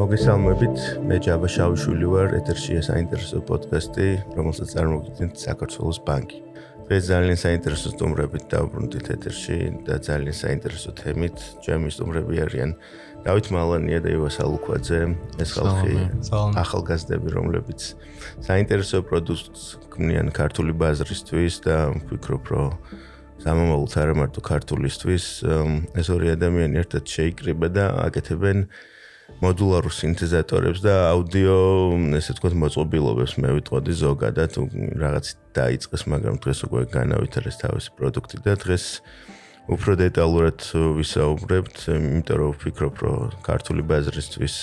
მოგესალმებით, მე ჯაბა შავშვილი ვარ, ეთერშია საინტერესო პოდკასტი, რომელსაც წარმოგიდგენთ საქართველოს ბანკი. დღეს ძალიან საინტერესო სტუმრებით დავბრუნდით ეთერში და ძალიან საინტერესო თემით. ჩემი სტუმრები არიან დავით მალანია და ივას ალუქვაძე, ეს ხალხი ახალგაზრდები, რომლებიც საინტერესო პროდუქტს ქმნიან ქართული ბაზრისთვის და ვფიქრობ, რომ სამომავლოდ არა მარტო ქართულისთვის, ეს ორი ადამიანი ერთად შეიკრიბა და აკეთებენ მოდულარულ სინთეზატორებს და აუდიო, ესე ვთქვათ, მოწყობილობებს მე ვიტყოდი ზოგადად, რაღაც დაიწყეს, მაგრამ დღეს უკვე განავითარეს თავისი პროდუქტი და დღეს უფრო დეტალურად ვისაუბრებთ, იმიტომ რომ ვფიქრობ, რომ ქართული ბაზრისთვის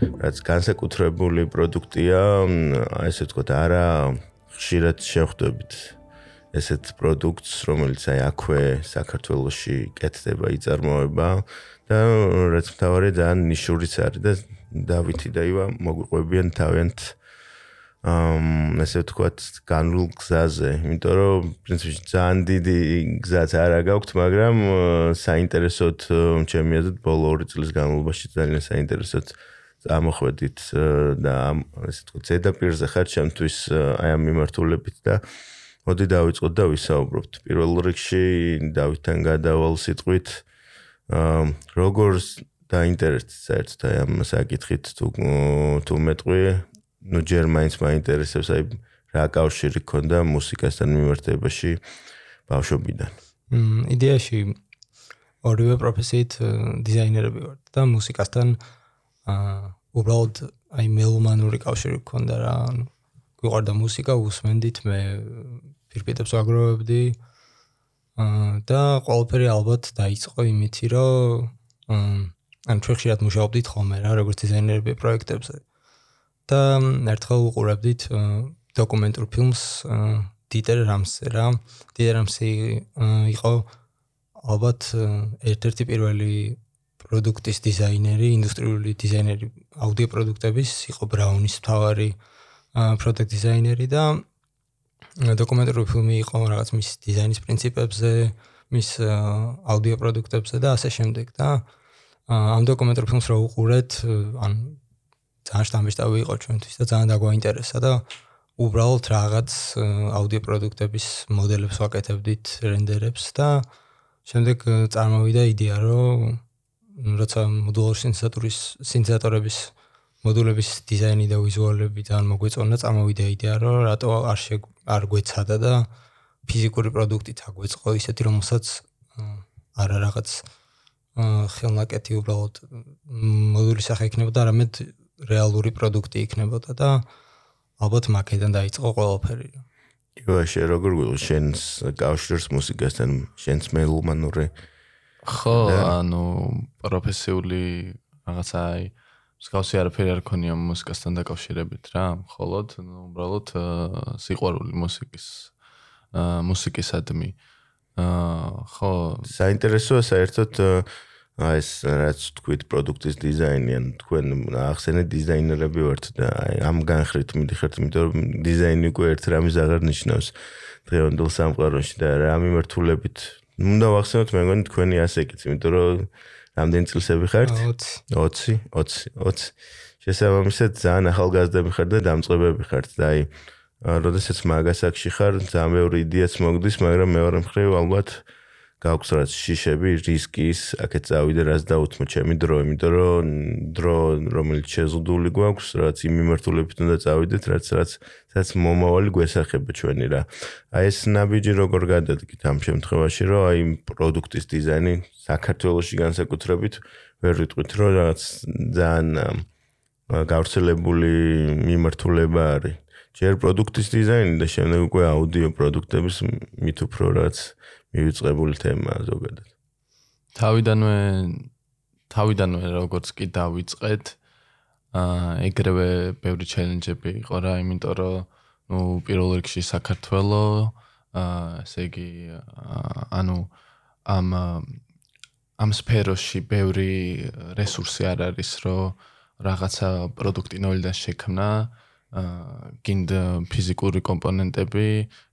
რაც განსაკუთრებული პროდუქტია, ესე ვთქვათ, არა ხშირად შეხვდებით ესეთ პროდუქტს, რომელიც აი აქვე საქართველოში კეთდება, იწარმოება და რაც თავარი ძალიან ნიშურიც არის და დავითი და ივა მოგვიყვებიან თავიანთ ამ ასე ვთქვათ განულ გზაზე, იმიტომ რომ პრინციპში ძალიან დიდი გზაც არა გაქვთ, მაგრამ საინტერესოდ ჩემი აზრით ბოლო ორი წლის განმავლობაში ძალიან საინტერესოდ ამოხვედით და ასე ვთქვათ ზედაპირზე ხარ ჩემთვის აი ამ მიმართულებით და მოდი დავიწყოთ და ვისაუბროთ. პირველ რიგში დავითთან გადავალ სიტყვით როგორს დაინტერესდა საერთოდ აი ამ საკითხით თუ თუ მეტყვი ნუ ჯერ მაინც მაინტერესებს აი რა კავშირი ქონდა მუსიკასთან მიმართებაში ბავშვობიდან. მ იდეაში ორივე პროფესიით დიზაინერები ვართ და მუსიკასთან აა უბრალოდ აი მელომანური კავშირი ქონდა რა. გვიყვარდა მუსიკა, უსმენდით მე ფირფიტებს აგროვებდი. აა და ყველაფერი ალბათ დაიწყო იმითი, რომ ან ჩვენ ხშირად მუშაობდით ხოლმე რა, როგორც დიზაინერები პროექტებზე. და ერთხელ უყურებდით დოკუმენტურ ფილმს დიტერ რამსე რა. დიტერ რამსი იყო ალბათ ერთ-ერთი პირველი პროდუქტის დიზაინერი, ინდუსტრიული დიზაინერი აუდიო პროდუქტების, იყო ბრაუნის მთავარი პროდუქტ დიზაინერი და დოკუმენტური ფილმი იყო რაღაც მის დიზაინის პრინციპებზე, მის აუდიო პროდუქტებზე და ასე შემდეგ და ამ დოკუმენტურ ფილმს რო უყურეთ, ან ძალიან შთამბეჭდავი იყო ჩვენთვის და ძალიან დაგვაინტერესა და უბრალოდ რაღაც აუდიო პროდუქტების მოდელებს ვაკეთებდით, რენდერებს და შემდეგ წარმოვიდა იდეა, რომ როცა მოდულური სინთეზატორის სინთეზატორების მოდულების დიზაინი და ვიზუალები ძალიან მოგვეწონა, წამოვიდა იდეა, რომ რატო არ შეგ არ გვეცადა და ფიზიკური პროდუქტით აგვეწყო ისეთი რომელსაც არა რაღაც ხელნაკეთი უბრალოდ მოდულის სახე იქნებოდა, არამედ რეალური პროდუქტი იქნებოდა და ალბათ მაკედან დაიწყო ყველაფერი. იუაში როგორ გულ შენს კავშირს მუსიკასთან შენს მელუმანური ხო ანუ პროფესიული რაღაცა აი მსგავსი არაფერი არ ქონია მუსიკასთან დაკავშირებით რა, მხოლოდ უბრალოდ სიყვარული მუსიკის აა მუსიკისადმი. აა ხო, საინტერესოა საერთოდ აი ეს რაც თქვით პროდუქტის დიზაინი ან თქვენ ახსენეთ დიზაინერები ვართ და აი ამ განხრით მიდიხართ, იმიტომ რომ დიზაინი უკვე ერთ რამის აღარ ნიშნავს დღევანდელ სამყაროში და რა მიმართულებით უნდა ვახსენოთ მე მგონი თქვენი ასეკიც, იმიტომ რომ რამდენი წლისები ხართ? 20. 20, 20. შესაბამისად ძალიან ახალგაზრდები ხართ და დამწყებები ხართ და აი როდესაც მაგასაკში ხარ, ძალიან მეორე იდეაც მოგდის, მაგრამ მეორე მხრივ ალბათ გაქვს რაც შიშები, რისკის, აქეთ წავიდე რაც დაუთმო ჩემი დრო, იმიტომ რომ დრო რომელიც შეზღუდული გვაქვს, რაც იმ მიმართულებით უნდა წავიდეთ, რაც რაც რაც მომავალი გვესახება ჩვენი რა. აი ეს ნაბიჯი როგორ გადადგით ამ შემთხვევაში, რომ აი პროდუქტის დიზაინი საქართველოსში განსაკუთრებით ვერ ვიტყვით, რომ რაღაც ძალიან გავრცელებული მიმართულება არის. ჯერ პროდუქტის დიზაინი და შემდეგ უკვე აუდიო პროდუქტების მით უფრო რაც მივიწყებული თემაა ზოგადად. თავიდანვე თავიდანვე როგორც კი დავიწყეთ აა ეგრევე ბევრი ჩელენჯები იყო რა, იმიტომ რომ ნუ პირველ რიგში საქართველო აა ესე იგი ანუ ამ ამ სფეროში ბევრი რესურსი არ არის, რომ რაღაცა პროდუქტი ნოლიდან შექმნა, აა გინდა ფიზიკური კომპონენტები,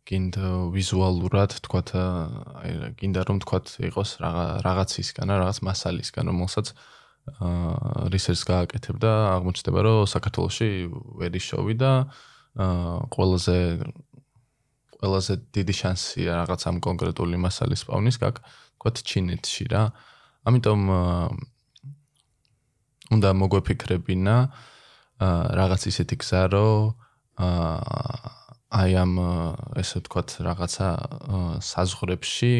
გინდა ვიზუალურად, თქვათ, აი გინდა რომ თქვათ იყოს რაღაც რაღაცისგან, რაღაც მასალისგან, რომელსაც აა research გააკეთებ და აღმოჩნდება რომ საქართველოსში ვერი შოვი და აა ყველაზე ყველაზე დიდი შანსია რაღაც ამ კონკრეტული მასალის პავნის გაკ თქვა ჩინეთში რა. ამიტომ უნდა მოგვეფიქრებინა აა რაღაც ისეთი გზა რომ აა აი ამ ესე ვთქვათ რაღაცა საზღვრებში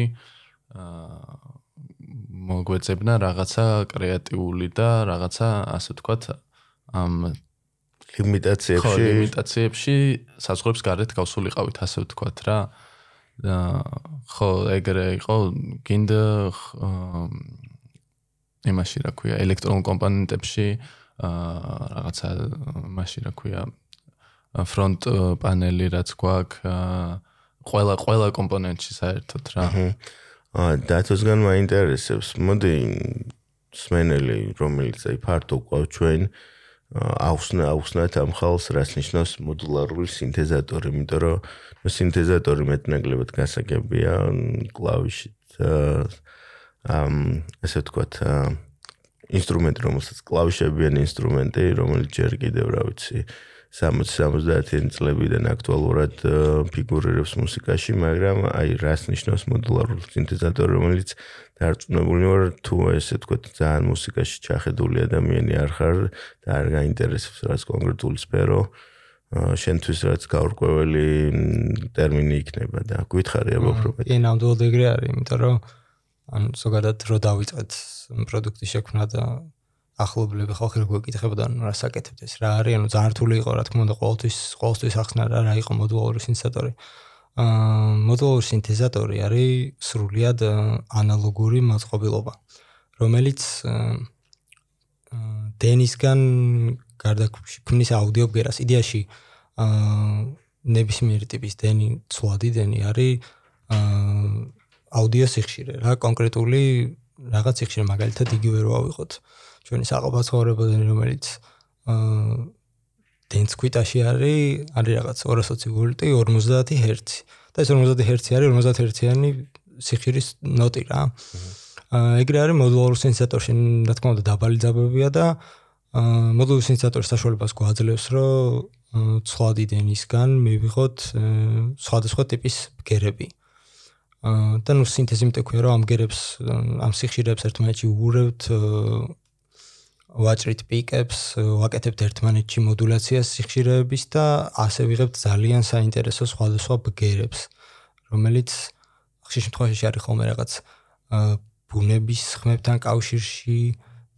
აა მოგვეწებნა რაღაცა კრეატიული და რაღაცა ასე ვთქვათ ამ ლიმიტაციებში. ხო ლიმიტაციებში საზღვრებს გარეთ გავსულიყავით ასე ვთქვათ რა. და ხო ეგრე იყო გინდა იმაში რა ქვია ელექტრონულ კომპონენტებში აა რაღაცა მასში რა ქვია ფრონტ პანელი რაც გვაქვს ყველა ყველა კომპონენტში საერთოდ რა. აა დათოსგან მაინტერესებს მოდი სმენელი რომელიც აი ფარტო ყავს ჩვენ აუხსნა აუხსნათ ამ ხალხს რაც ნიშნავს მოდულარული სინთეზატორი იმიტომ რომ სინთეზატორი მეტნაკლებად გასაგებია კლავიშით ამ ესე ვთქვათ ინსტრუმენტი რომელსაც კლავიშებიან ინსტრუმენტი რომელიც ჯერ კიდევ რა ვიცი 60-70-იან წლებიდან აქტუალურად ფიგურირებს მუსიკაში, მაგრამ აი რას ნიშნავს მოდულარული სინთეზატორი, რომელიც დარწმუნებული ვარ თუ ესე თქვა ძალიან მუსიკაში ჩახედული ადამიანი არ ხარ და არ გაინტერესებს რაც კონკრეტული სფერო, შენთვის რაც გაურკვეველი ტერმინი იქნება და გვითხარი აბა უფრო მეტი. კი, ნამდვილად ეგრე არის, იმიტომ რომ ან ზოგადად რო დავიწყეთ პროდუქტის შექმნა და ახლობლები ხალხი როგორ გეკითხებოდა ნუ რა საკეთებთ ეს? რა არის? ანუ ძალიან რთული იყო რა თქმა უნდა ყოველთვის ყოველთვის ახსნა რა რა იყო მოდულური სინთეზატორი? აა მოდულური სინთეზატორი არის სრულიად ანალოგური მოწყობილობა რომელიც დენისგან გარდა ქმნის აუდიო ბგერას იდეაში აა ნებისმიერი ტიპის დენი ცვლადი დენი არის აა აუდიო სიხშირე რა კონკრეტული რაღაც სიხშირე მაგალითად იგივე რო ავიღოთ ჩვენი საყოველთაოდენი რომელიც აა დენსკვიტაში არის არის რაღაც 220 ვოლტი 50 ჰერცი. და ეს 50 ჰერცი არის 50 ჰერციანი სიხშირის ნოტი რა. აა ეგრე არის მოდულური სინთეზატორში რა თქმა უნდა დაბალი ძაბებია და აა მოდულური სინთეზატორის საშუალებას გვაძლევს რომ ცვლადი დენისგან მივიღოთ სხვადასხვა ტიპის ბგერები აა და ნუ სინთეზი მეტყვია რომ ამ გერებს ამ სიხშირეებს ერთმანეთში უურევთ ვაჭრით პიკებს, ვაკეთებთ ერთმანეთში მოდულაციას სიხშირეების და ასე ვიღებთ ძალიან საინტერესო სხვადასხვა ბგერებს, რომელიც ხშირ შემთხვევაში არის ხოლმე რაღაც ბუნების ხმებთან კავშირში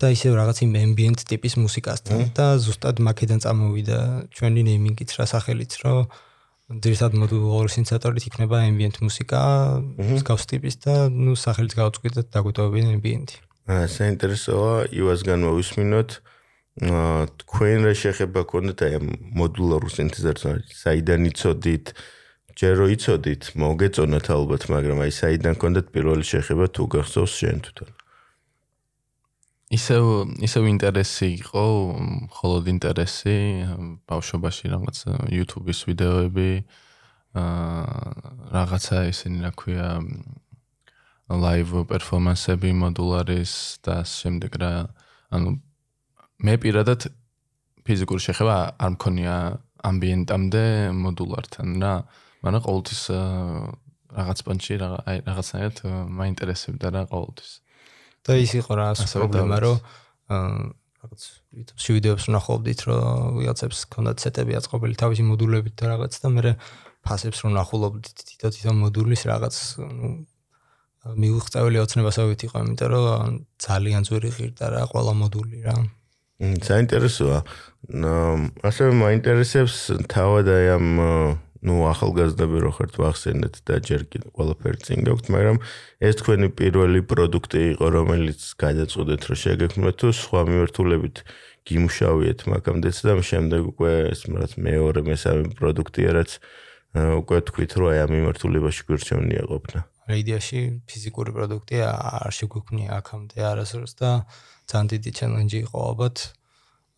და ისევ რაღაც იმ ambient ტიპის მუსიკასთან და ზუსტად მაკედან წამოვიდა ჩვენი ნეიმინგიც რა სახელიც, რომ ძირითადად მოდულური სინთეზატორით იქნება ambient მუსიკა, მსგავს ტიპის და ნუ სახელიც გავწყვიტეთ დაგვიტოვებინ ambient-ი. საინტერესოა ივასგან მოვისმინოთ თქვენ რა შეხება გქონდათ აი მოდულარულ სინთეზატორს საიდან იცოდით? ჯერ რო იცოდით მოგეწონათ ალბათ მაგრამ აი საიდან გქონდათ პირველი შეხება თუ გახსოვს შენ თვითონ ისევ ისევ ინტერესი იყო მხოლოდ ინტერესი ბავშვობაში რაღაც YouTube-ის ვიდეოები აა რაღაცა ისინი რა ქვია live performance-ები მოდულარის და შემდეგ რა ანუ მე პირადად ფიზიკური შეხება არ მქონია ამბიენტამდე მოდულართან რა მაგრამ ყოველთვის რაღაც პონჩი აი რაღაცნაირად მაინტერესებდა რა ყოველთვის და ის იყო რა პრობლემა რომ რაღაც YouTube-ში ვიდეოებს ვნახავდით რომ ვიღაცებს ქონდათ სეტები აწყობილი თავისი მოდულებით და რაღაც და მე ფასებს რომ ვნახულობდით თითო-თითო მოდულის რაღაც ნუ მიუღწეველი ოცნებასავით იყო, იმიტომ რომ ძალიან ძვირი ღირდა რა ყველა მოდული რა. მ საინტერესოა. ასევე მაინტერესებს თავად აი ამ ну ახალგაზრდები რო ხართ ვახსენეთ და ჯერ კიდე ყველაფერი წინ გაქვთ, მაგრამ ეს თქვენი პირველი პროდუქტი იყო, რომელიც გადაწყვეტეთ რომ შეგექმნათ თუ სხვა მიმართულებით გიმუშავიეთ მაგამდეც და შემდეგ უკვე ეს რაც მეორე მესამე პროდუქტია, რაც უკვე თქვით რომ აი ამ მიმართულებაში გვირჩევნია ყოფნა. რედიაში ფიზიკური პროდუქტი არ შეგვიქმნია აქამდე არასდროს და ძალიან დიდი ჩელენჯი იყო ალბათ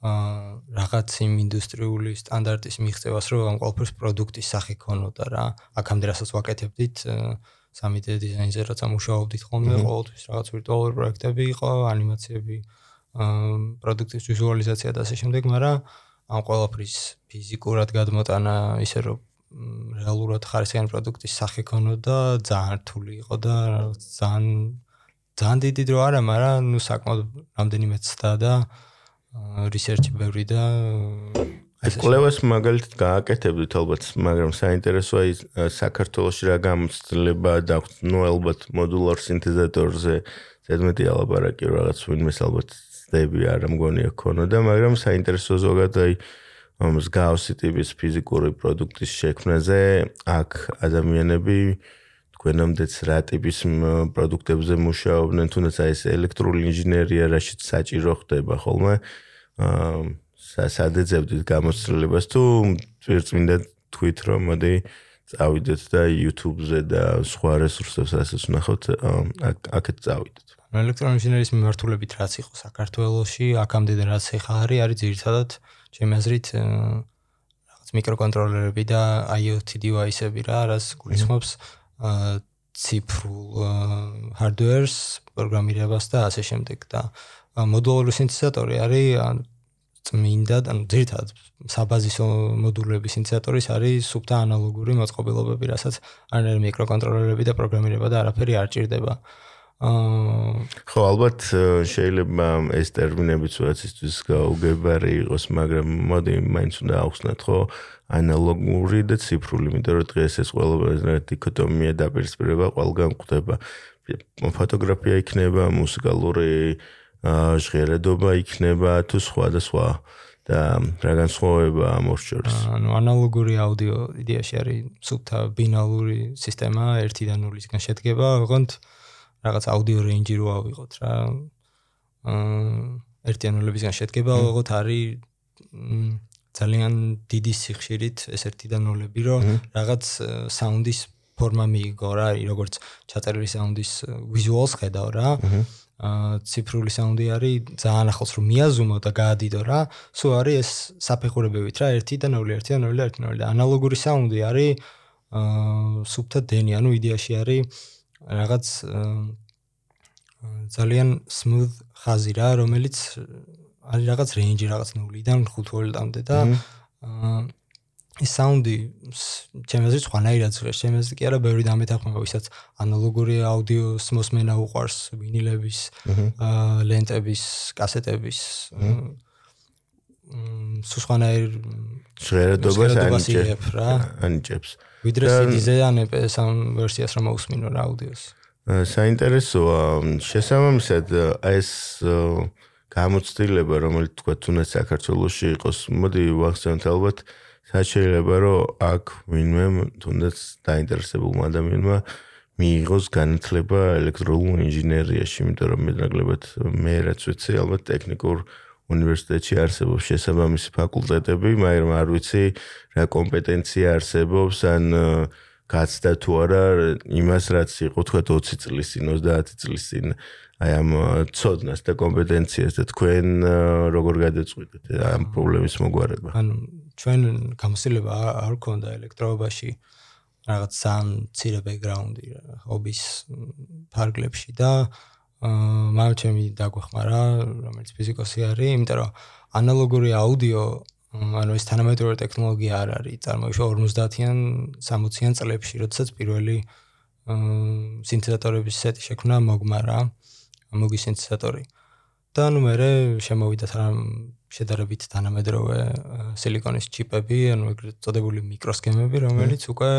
აა რაღაც იმ ინდუსტრიული სტანდარტის მიღწევას რომ ამ ყველაფერს პროდუქტის სახე ქონოდა რა. აქამდე რასაც ვაკეთებდით 3D დიზაინზე რაც ამუშავებდით ხოლმე ყოველთვის რაღაც ვირტუალური პროექტები იყო ანიმაციები პროდუქტის ვიზუალიზაცია და ასე შემდეგ, მაგრამ ამ ყველაფრის ფიზიკურად გადმოტანა ისე რომ რეალურად ხარისხიანი პროდუქტის სახე ქონოდა ძალიან რთული იყო და ძალიან ძალიან დიდი დრო არა, მაგრამ ნუ საკმაოდ რამდენიმე ცდა და რისერჩი ბევრი და ეს კვლევას მაგალითად გააკეთებდით ალბათ, მაგრამ საინტერესოა ის საქართველოსში რა გამოცდილება დაგვთ, ნუ ალბათ მოდულარ სინთეზატორზე ზედმეტი ალაბარაკი რაღაც ვინმეს ალბათ ცდები არ მგონია ქონოდა, მაგრამ საინტერესო ზოგადად აი მსგავსი ტიპის ფიზიკური პროდუქტის შექმნაზე აქ ადამიანები თქვენამდეც რა ტიპის პროდუქტებზე მუშაობდნენ, თუნდაც აი ეს ელექტრული ინჟინერია რაშიც საჭირო ხდება ხოლმე. აა სადეძებდით გამოცდილებას თუ წვირწმინდა თვით რომ მოდი წავიდეთ და YouTube-ზე და სხვა რესურსებს ასაც ვნახოთ, აქეთ წავიდეთ. ელექტრონული ინჟინერიის მიმართულებით რაც იყო საქართველოში, აქამდე რაც ახლა არის, არის ძირითადად ჩემი აზრით რაღაც მიკროკონტროლერები და IoT device-ები რა, რაც გულისხმობს ციფრულ hardware-ს, პროგრამირებას და ასე შემდეგ და მოდულური სინთეზატორი არის წმინდა, ანუ ძირითადად საბაზისო მოდულების სინთეზატორის არის სუბთა ანალოგური მოწყობილობები, რასაც არ არის მიკროკონტროლერები და პროგრამირება და არაფერი არ ჭირდება. ხო ალბათ შეიძლება ეს ტერმინებიც უაცისთვის გაუგებარი იყოს მაგრამ მოდი მაინც უნდა ახსნათ ხო ანალოგური და ციფრული იმიტომ რომ დღეს ეს ყველა დიქოტომია დაპირისპირება ყველგან გვხვდება. ფოტოგრაფია იქნება მუსიკალური ჟღერადობა იქნება თუ სხვა და სხვა და რა განსხვავება ამორჩორს ანუ ანალოგური აუდიო იდეაში არის სუბთა ბინალური სისტემა 1-დან 0-ისგან შედგება ოღონდ რაღაც აუდიო რეინჯი რო ავიღოთ რა აა ერთიანოლებისგან შედგება ოღონდ არის ძალიან დიდი სიხშირით ეს ერთი და ნოლები რომ რაღაც საუნდის ფორმა მიიღო რა როგორც ჩაწერილი საუნდის ვიზუალს ხედავ რა აა ციფრული საუნდი არის ძალიან ახლოს რომ მიაზუმო და გაადიდო რა სულ არის ეს საფეხურებებით რა 1 და 0 1 და 0 და 1 0 და ანალოგური საუნდი არის აა სუბთა დენი ანუ იდეაში არის რაღაც ძალიან smooth ხაზი რა, რომელიც არის რაღაც range რაღაც 0-დან 5 ვოლტამდე და აა ის საუნდი ჩემზე სხვანაირად ჟღერს, ჩემზე კი არა ბევრი დამეთანხმება, ვისაც ანალოგური აუდიოს მოსმენა უყვარს, ვინილების, აა ლენტების, კასეტების მ სხვანაირ ჟღერადობას ანიჭებს რა, ანიჭებს. ვიდრე CD-ზე ან EP-ს ამ ვერსიას რომ მოусმინო რა აუდიოს. საინტერესოა შესაბამისად ეს გამოცდილება რომელიც თქვა თუნდაც საქართველოსში იყოს მოდი ვახსენოთ ალბათ შეიძლება რომ აქ ვინმე თუნდაც დაინტერესებულმა ადამიანმა მიიღოს განათლება ელექტრონულ ინჟინერიაში იმიტომ რომ მეტნაკლებად მე რაც ვიცი ალბათ ტექნიკურ უნივერსიტეტში არსებობს შესაბამისი ფაკულტეტები მაგრამ არ ვიცი რა კომპეტენცია არსებობს ან გაცდა თუ არა იმას რაც იყო თქვა 20 წლის წინ 30 წლის წინ აი ამ ცოდნას და კომპეტენციას და თქვენ როგორ გადაწყვეტეთ ამ პრობლემის მოგვარება? ანუ ჩვენ გამოსილება არ გქონდა ელექტროობაში რაღაც სამ ცირე ბექგრაუნდი ჰობის ფარგლებში და აა მაგრამ ჩემი დაგვეხმარა რომელიც ფიზიკოსი არის იმიტომ რომ ანალოგური აუდიო ანუ ეს თანამედროვე ტექნოლოგია არ არის წარმოიშვა 50-იან 60-იან წლებში, როდესაც პირველი სინთეზატორების სეტი შექმნა მოგმარა, მოგი სინთეზატორი. და ნუ მე შემოვიდა თან შედარებით თანამედროვე სილიკონის ჩიპები, ანუ ეგრეთ წოდებული მიკროსქემები, რომელიც უკვე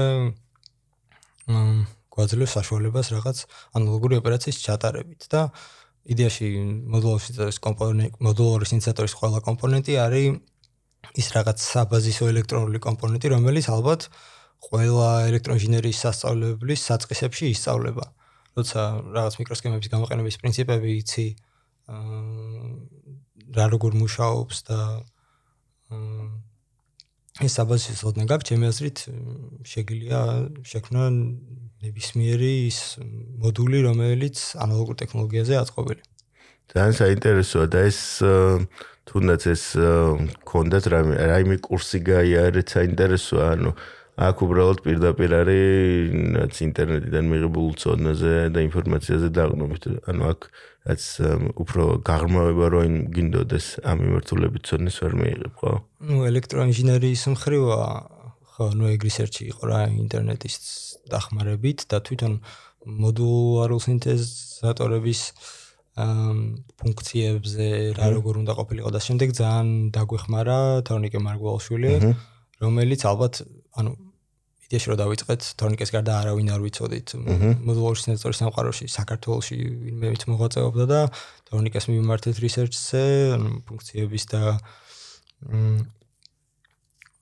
გვაძლევს საშუალებას რაღაც ანალოგური ოპერაციის ჩატარებით და იდეაში მოდულური სინთეზატორის კომპონენტი, მოდულური სინთეზატორის ყველა კომპონენტი არის ის რაღაც საბაზისო ელექტრონული კომპონენტი, რომელიც ალბათ ყველა ელექტროინჟინერიის სასწავლებლის საწყისებში ისწავლება. როცა რაღაც მიკროსქემების გამოყენების პრინციპები იცი, აა რა როგორ მუშაობს და აა ეს საბაზისო ცოდნა გაქვს, ჩემი აზრით, შეგიძლია შექმნა ნებისმიერი ის მოდული, რომელიც ანალოგურ ტექნოლოგიაზე აწყობილი. ძალიან საინტერესოა და ეს თუნდაც ეს კონდეთ რაიმე რაიმე კურსი გაიარეთ საინტერესოა ანუ აქ უბრალოდ პირდაპირ არის რაც ინტერნეტიდან მიღებულ ცოდნაზე და ინფორმაციაზე დაყრდნობით. ანუ აქ რაც უფრო გაღრმავება რო გინდოდეს ამ მიმართულებით ცოდნის ვერ მიიღებ, ხო? ნუ ელექტროინჟინერიის მხრივა ხო, ნუ ეგ რისერჩი იყო რა ინტერნეტის დახმარებით და თვითონ მოდულარულ სინთეზატორების ამ ფუნქციებზე რა როგორ უნდა ყოფილიყო და შემდეგ ძალიან დაგვეხმარა თორნიკე მარგვალშვილი. აჰა რომელიც ალბათ ანუ იდეაში რომ დავიწყეთ თორნიკეს გარდა არავინ არ ვიცოდით. მოდულარული სინთეზატორის სამყაროში საქართველოსში ვინმე მოღვაწეობდა და თორნიკეს მიმართეთ რისერჩზე ფუნქციების და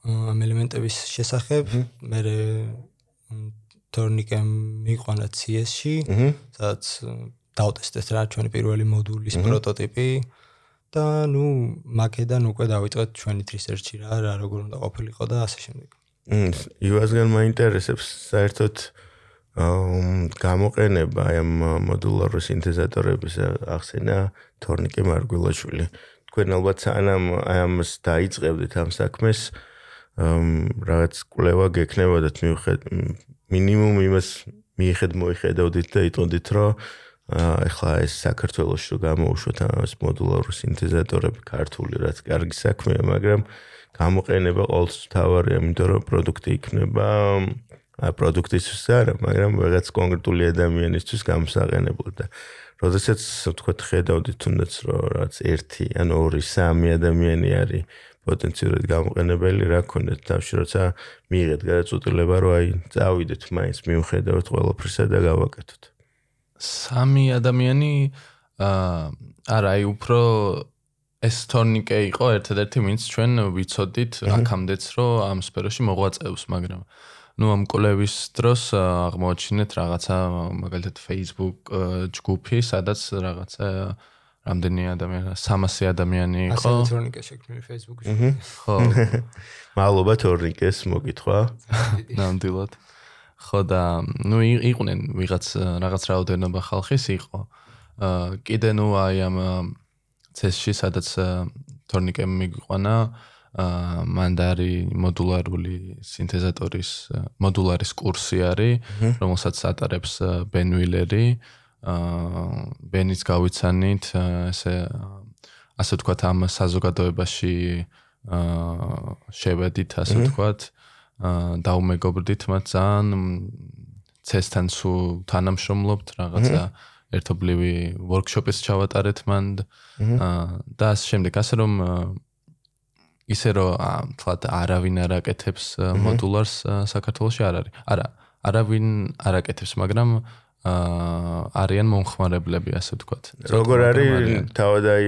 ამ ელემენტების შესახებ. მე თორნიკემ მიყვანა CS-ში სადაც დავტესტეთ რა ჩვენი პირველი მოდულის პროტოტიპი. და ნუ მაკედან უკვე დავიწყეთ ჩვენი რისერჩი რა რა როგორ უნდა ყოფილიყო და ასე შემდეგ. მმ იუაზგან მაინტერესებს საერთოდ გამოყენება ამ მოდულარული სინთეზატორების ახსენა თორნიკე მარგველაშვილი. თქვენ ალბათ აი ამას დაიწყებდით ამ საქმეს რაღაც კვლევა გექნებოდათ მიუხედ მინიმუმ იმას მიიხედ მოიხედავდით და იტყოდით რომ ახლა ეს საქართველოს რო გამოუშვოთ ეს მოდულარული სინთეზატორები ქართული რაც კარგი საქმეა, მაგრამ გამოყენება ყოველთვის თავარია, იმიტომ რომ პროდუქტი იქნება პროდუქტისთვის არა, მაგრამ რაღაც კონკრეტული ადამიანისთვის გამოსაღენებლად და როდესაც თქვა ხედავდით თუნდაც რომ რაც 1 ან 2, 3 ადამიანი არის პოტენციურად გამოყენებელი, რა ქონდეთ თავში, როცა მიიღეთ გადაწყვეტილება, რომ აი წავიდეთ მაინც მიუხედავად ყველაფრისა და გავაკეთოთ. სამი ადამიანი აა არა აი უფრო ეს თორნიკე იყო ერთადერთი ვინც ჩვენ ვიცოდით აქამდეც რომ ამ სფეროში მოღვაწეობს მაგრამ ну ამ კოლევის დროს აღმოჩინეთ რაღაცა მაგალითად Facebook ჯგუფი სადაც რაღაცა რამდენი ადამიანი 300 ადამიანი იყო. ასე თორნიკე შექმნილი Facebook-ში. ხო. მადლობა თორნიკეს მოგითხვა ნამდვილად. ხო და ნუ იყვნენ ვიღაც რაღაც რაოდენობა ხალხის იყო. აა კიდე ნუ აი ამ ცესში სადაც თორნიკე მიგვიყვანა აა მანდარი მოდულარული სინთეზატორის მოდულარის კურსი არის რომელსაც ატარებს ბენვილერი აა ბენის გავიცანით ესე ასე ვთქვათ ამ საზოგადოებაში აა შევედით ასე ვთქვათ აა დაუმეგობრდით მათ ძალიან ცესთან სუ თანამშრომლობთ რაღაცა ერთობლივი ვორქშოპის ჩავატარეთ მან და ამ შემდეგ. ასე რომ ისე რომ თლათ არავინ არაკეთებს მოდულარს საქართველოში არ არის. არა არავინ არაკეთებს მაგრამ არიან მომხმარებლები ასე ვთქვათ როგორ არის თავად აი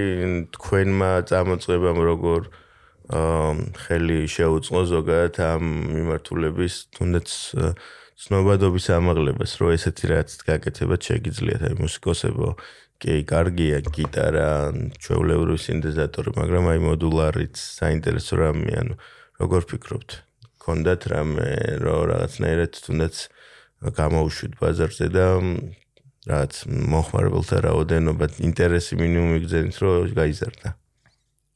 თქვენმა წამოწებამ როგორ ხელი შეუწყო ზოგადად ამ მიმართულების თუნდაც ცნობადობის ამაღლებას, რომ ესეთი რაც გაკეთებათ შეგიძლიათ აი მუსიკოსებო, კი, კარგია გიტარა, ჩვეულებრივი სინთეზატორი, მაგრამ აი მოდულარიც საინტერესო რამე, ანუ როგორ ფიქრობთ? კონდათ რამე, რომ რაღაცნაირად თუნდაც გამოუშვით ბაზარზე და რაც მოხმარებელთა რაოდენობა ინტერესი მინიმუმი გძენით, რომ გაიზარდა.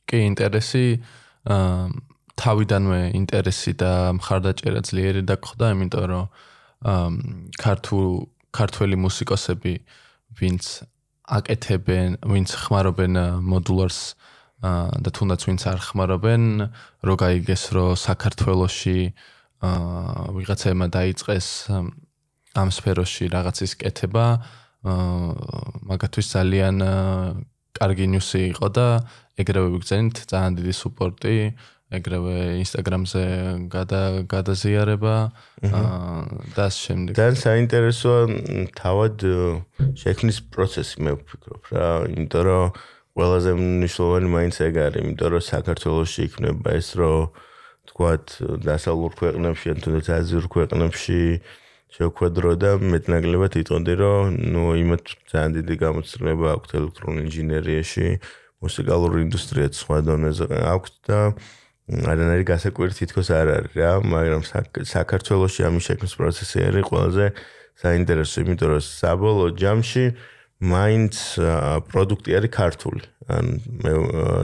კი, ინტერესი თავიდანვე ინტერესი და მხარდაჭერა ძლიერი დაგხვდა, იმიტომ რომ ქართულ ქართველი მუსიკოსები, ვინც აკეთებენ, ვინც ხმარობენ მოდულარს და თუნდაც ვინც არ ხმარობენ, რო გაიგეს, რომ საქართველოში აა ვიღაცაებმა დაიწყეს ამ სფეროში რაღაცის კეთება, აა მაგათვის ძალიან კარგი ნიუსი იყო და ეგრევე ვიგზენით ძალიან დიდი სუპორტი ეგრევე ინსტაგრამზე გადა გადაზიარება და ამ შემდეგ. და საინტერესოა თავად შექმნის პროცესი მე ვფიქრობ რა იმიტომ რომ ყველაზე მნიშვნელოვანი მაინც ეგ არის იმიტომ რომ საქართველოსში იქნება ეს რომ თქვათ დასავლურ ქვეყნებში ან თუნდაც აზიურ ქვეყნებში შევხვედრო და მეტნაკლებად იტყოდი რომ ნუ იმათ ძალიან დიდი გამოცდილება აქვს ელექტრონულ ინჟინერიაში მუსიკალური ინდუსტრიაც სხვა დონეზე აქვს და არანაირი გასაკვირი თითქოს არ არის რა, მაგრამ საქართველოსში ამის შექმნის პროცესი არის ყველაზე საინტერესო, იმიტომ რომ საბოლოო ჯამში მაინც პროდუქტი არის ქართული. ან მე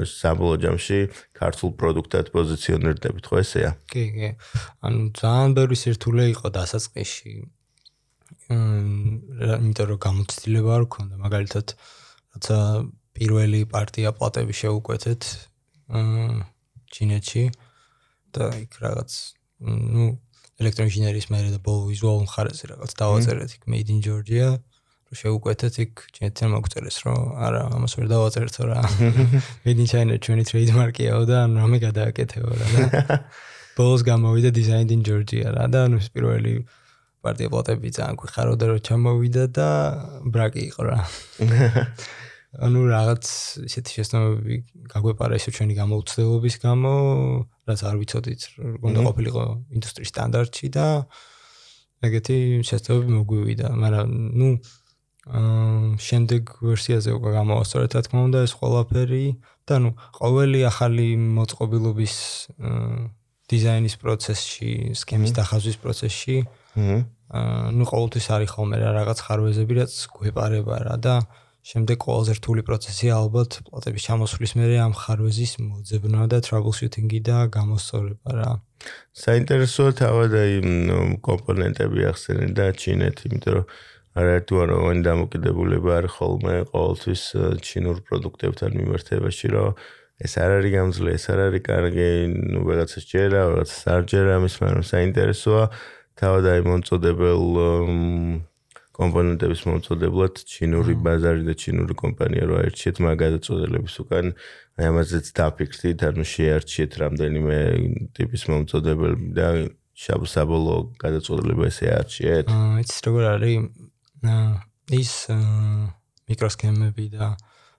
საბოლოო ჯამში ქართულ პროდუქტად პოზიციონირდებით ხო ესეა? კი, კი. ანუ ძალიან ბევრი სირთულე იყო დასაწყისში. მმ, იმიტომ რომ გამოცდილება არ ქონდა, მაგალითად, რაცა პირველი პარტია პლატები შეუკვეთეთ მ ჩინეთში და იქ რაღაც ნუ ელექტროინჟინერიის მერე და ბოლო ვიზუალურ მხარეზე რაღაც დავაწერეთ იქ made in georgia რომ შეუკვეთეთ იქ ჩინეთთან მოგწერეს რომ არა ამას ვერ დავაწერთო რა. Made in china ჩვენი ტრეიდმარკიაო და ანუ რამე გადააკეთეო რა და ბოლოს გამოვიდა designed in georgia რა და ანუ პირველი პარტია პლატები ძალიან გვიხაროდა რომ ჩამოვიდა და ბრაკი იყო რა ანუ რაღაც ისეთი შეცდომები გაგვეპარა ისე ჩვენი გამოუცდელობის გამო, რაც არ ვიცოდით, როგორ ყოფილიყო ინდუსტრიის სტანდარტში და ეგეთი შეცდომები მოგვივიდა, მაგრამ ნუ აა შემდეგ ვერსიაზე უკვე გამოვასწორეთ, რა თქმა უნდა, ეს ყველაფერი და ნუ ყოველი ახალი მოწყობილობის დიზაინის პროცესში, სქემის დახაზვის პროცესში აა ნუ ყოველთვის არის ხოლმე რა რაღაც ხარვეზები, რაც გვეპარება რა და აა შემდეგ ყველაზე რთული პროცესი ალბათ პლატების ჩამოსვლის მერე ამ ხარვეზის მოძებნა და troubleshooting-ი და გამოსწორება რა. საინტერესოა თავად აი კომპონენტები ახსენე და ჩინეთი, იმიტომ რომ არაერთი ვარო ვინ დამოკიდებულება არის ხოლმე ყოველთვის ჩინურ პროდუქტებთან მიმართებაში, რომ ეს არ არის გამძლე, ეს არ არის კარგი, ნუ რაღაცა შეერა, რაღაცა სარჯერა, მის მაგრამ საინტერესოა თავად აი მომწოდებელ კომპონენტების მომწოდებლად ჩინური ბაზარი და ჩინური კომპანია რო აერჩიეთ მაგ გადაწყვეტილების უკან აი ამაზეც დაფიქრდით ანუ შეარჩიეთ რამდენიმე ტიპის მომწოდებელი და საბოლოო გადაწყვეტილება ესე არჩიეთ აა იცი როგორ არის ის მიკროსქემები და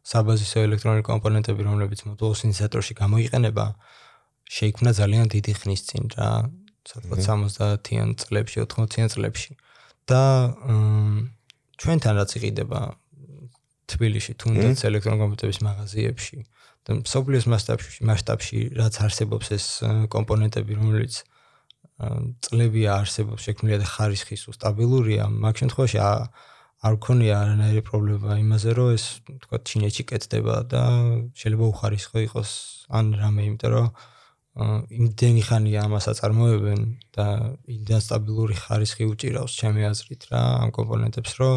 საბაზისო ელექტრონული კომპონენტები რომლებიც მოდულ სინთეზატორში გამოიყენება შეიქმნა ძალიან დიდი ხნის წინ რა სადღაც 70-იან წლებში 80-იან წლებში და ჩვენთან რაც იყიდება თბილისში თუნდაც ელექტრონკომპიუტერების მაღაზიებში და სოფლიოს მასშტაბში მასშტაბში რაც არსებობს ეს კომპონენტები რომელიც წლებია არსებობს შექმნილია და ხარისხი სულ სტაბილურია მაგ შემთხვევაში არ ქონია არანაირი პრობლემა იმაზე რომ ეს თქვა ჩინეთში კეთდება და შეიძლება უხარისხო იყოს ან რამე იმიტომ რომ იმდენი ხანია ამას აწარმოებენ და იმდენ სტაბილური ხარისხი უჭირავს ჩემი აზრით რა ამ კომპონენტებს რომ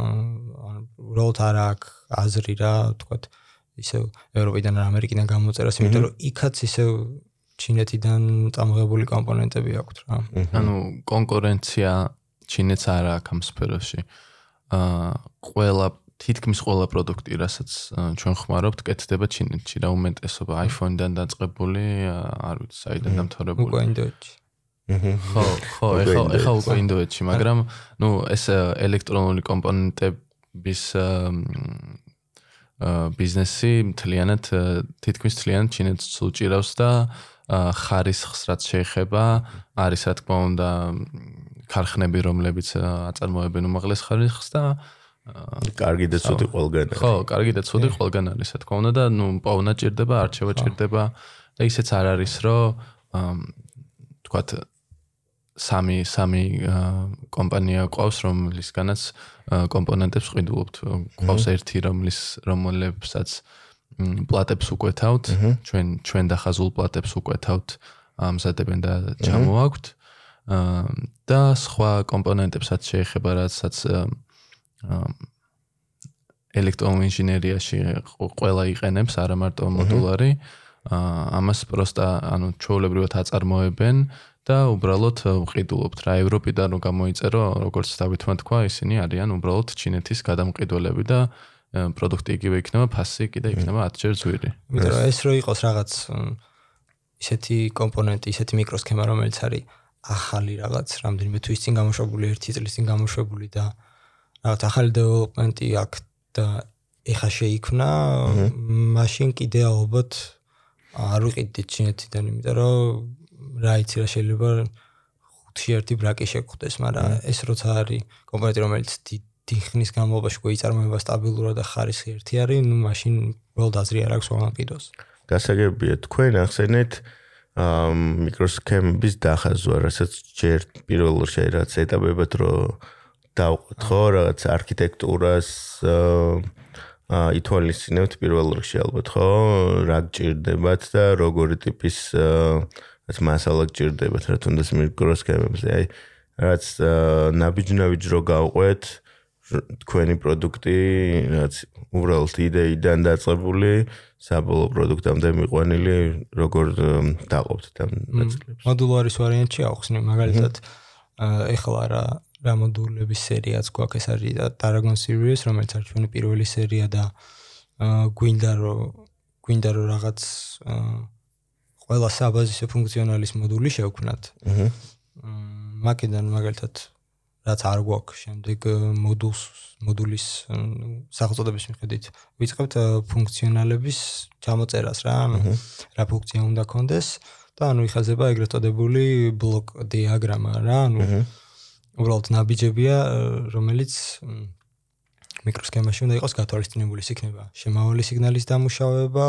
ან უბრალოდ არ აქვს აზრი რა თქვათ ისე ევროპიდან და ამერიკიდან გამოწერას იმიტომ რომ იქაც ისე ჩინეთიდან წამოღებული კომპონენტები აქვს რა. ანუ კონკურენცია ჩინეთს არ აქვს ამ სფეროში. აა ყველა თითქმის ყველა პროდუქტი, რასაც ჩვენ ხმარობთ, კეთდება ჩინეთში, რა უმეტესობა? iPhone-დან დაწყებული, არ ვიცი, საიდან დამთავრებული. უკვე ინდოეთში. ხო, ხო, ეხა ეხა უკვე ინდოეთში, მაგრამ ნუ ეს ელექტრონული კომპონენტების ბიზნესი მთლიანად თითქმის მთლიანად ჩინეთს უჭირავს და ხარისხს რაც შეეხება, არის რა თქმა უნდა ქარხნები, რომლებიც აწარმოებენ უმაღლეს ხარისხს და კარგი და ცუდი ყველგან არის. ხო, კარგი და ცუდი ყველგან არის, რა თქმა უნდა და ნუ პოვნა ჭირდება, არჩევა ჭირდება და ისეც არ არის, რომ თქვათ სამი სამი კომპანია ყავს, რომლისგანაც კომპონენტებს ყიდულობთ. ყავს ერთი, რომლის რომელებსაც პლატებს უკვეთავთ, ჩვენ ჩვენ დახაზულ პლატებს უკვეთავთ, ამზადებენ და ჩამოაქვთ. და სხვა კომპონენტებსაც შეეხება, რასაც ელექტროინჟინერიაში ყველა იყენებს არა მარტო მოდულარი ამას პროსტა ანუ ჩაოლებრივად აწარმოებენ და უბრალოდ ვყიდულობთ რა. ევროპიდან რომ გამოიწერო როგორც დავითმა თქვა ისინი არიან უბრალოდ ჩინეთის გადამყიდველები და პროდუქტი იგივე იქნება ფასი კიდე იქნება 10 ჯერ ზვირი რომ ეს რო იყოს რაღაც ისეთი კომპონენტი ისეთი მიკროსქემა რომელიც არის ახალი რაღაც რამდენიმე თვის წინ გამოშვებული ერთი წლის წინ გამოშვებული და რაღაც ახალი დეველოპმენტი აქვს და ეხა შეიქმნა, მაშინ კიდე ალბათ არ ვიყიდით ჩინეთიდან, იმიტომ რომ რა იცი რა შეიძლება ხუთი ერთი ბრაკი შეგხვდეს, მაგრამ ეს როცა არის კომპანია რომელიც დიდი ხნის განმავლობაში გვეიწარმოება სტაბილურად და ხარისხი ერთი არის, ну მაშინ უბრალოდ აზრი არ აქვს რომ ყიდოს. გასაგებია თქვენ ახსენეთ მიკროსქემების დახაზვა, რასაც ჯერ პირველ შეიძლება ეტაპებად რომ დავყოთ ხო რაღაც არქიტექტურას აა ითვალისწინებთ პირველ რიგში ალბათ ხო? რა გჭირდებათ და როგორი ტიპის რაც მასალა გჭირდებათ რა თუნდაც მიკროსქემებზე აი რაც ნაბიჯ-ნაბიჯ რო გავყვეთ თქვენი პროდუქტი რაც უბრალოდ იდეიდან დაწყებული საბოლოო პროდუქტამდე მიყვანილი როგორ დაყოფთ ამ ნაწილებს? მოდულარის ვარიანტი ახსნი მაგალითად. ეხლა რა რა მოდულების სერიაც გვაქვს ეს არის Dragon Series რომელიც არის ჩვენი პირველი სერია და გვინდა რომ გვინდა რომ რაღაც ყველა საბაზისო ფუნქციონალის მოდული შევქმნათ. აჰა. მაგიდან მაგალითად რაც არ გვაქვს შემდეგ მოდულს მოდულის სახელწოდების მიხედვით ვიწყებთ ფუნქციონალების ჩამოწერას რა ანუ რა ფუნქცია უნდა კონდეს და ანუ იხაზება ეგრეთ წოდებული ბლოკ დიაგრამა რა ანუ უბრალოდ ნაბიჯებია რომელიც მიკროსქემაში უნდა იყოს გათვალისწინებული იქნება შემავალი სიგნალის დამუშავება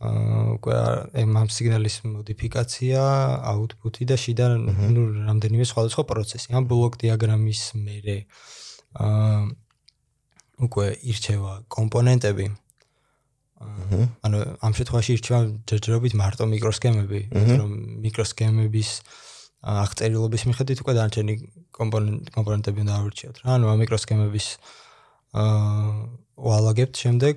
უკვე ამ სიგნალის მოდიფიკაცია, აუთპუტი და შიდა ნუ რამდენიმე სხვადასხვა პროცესი. ამ ბლოკ დიაგრამის მერე აა უკვე ირჩევა კომპონენტები. ანუ ამ შემთხვევაში ირჩევა ჯერჯერობით მარტო მიკროსქემები, რომ მიკროსქემების აღწერილობის მიხედვით უკვე დანარჩენი კომპონენტები უნდა აურჩიოთ რა. ანუ ამ მიკროსქემების აა ვალაგებთ შემდეგ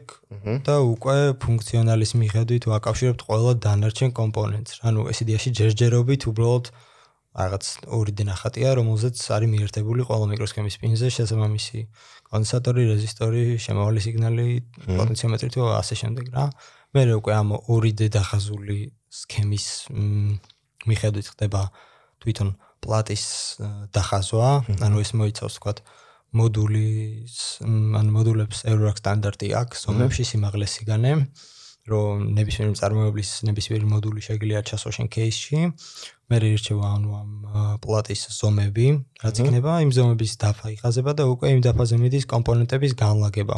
და უკვე ფუნქციონალის მიხედვით ვაკავშირებთ ყველა დანარჩენ კომპონენტს. ანუ ეს იდეაში ჯერჯერობით უბრალოდ რაღაც ორი დინახატია, რომელზეც არის მიერთებული ყველა მიკროსქემის პინზე შესაბამისი კონდენსატორი, რეზისტორი, შემავალი სიგნალი, პოტენციომეტრი თუ ასე შემდეგ რა. მე უკვე ამ ორი დედახაზული სქემის მიხედვით ხდება თვითონ პლატის დახაზვა, ანუ ეს მოიცავს თქვა მოდულის ან მოდულებს ევროაკ სტანდარტი აქვს, ომებში სიმაღლის სიგანე, რომ ნებისმიერი წარმოებლის ნებისმიერი მოდული შეიძლება ჩასო შენ кейსში. მე რჩევა ანუ ამ პლატის ზომები, რაც იქნება. იმ ზომების დაფა იყაზება და უკვე იმ დაფაზე მიდის კომპონენტების განლაგება.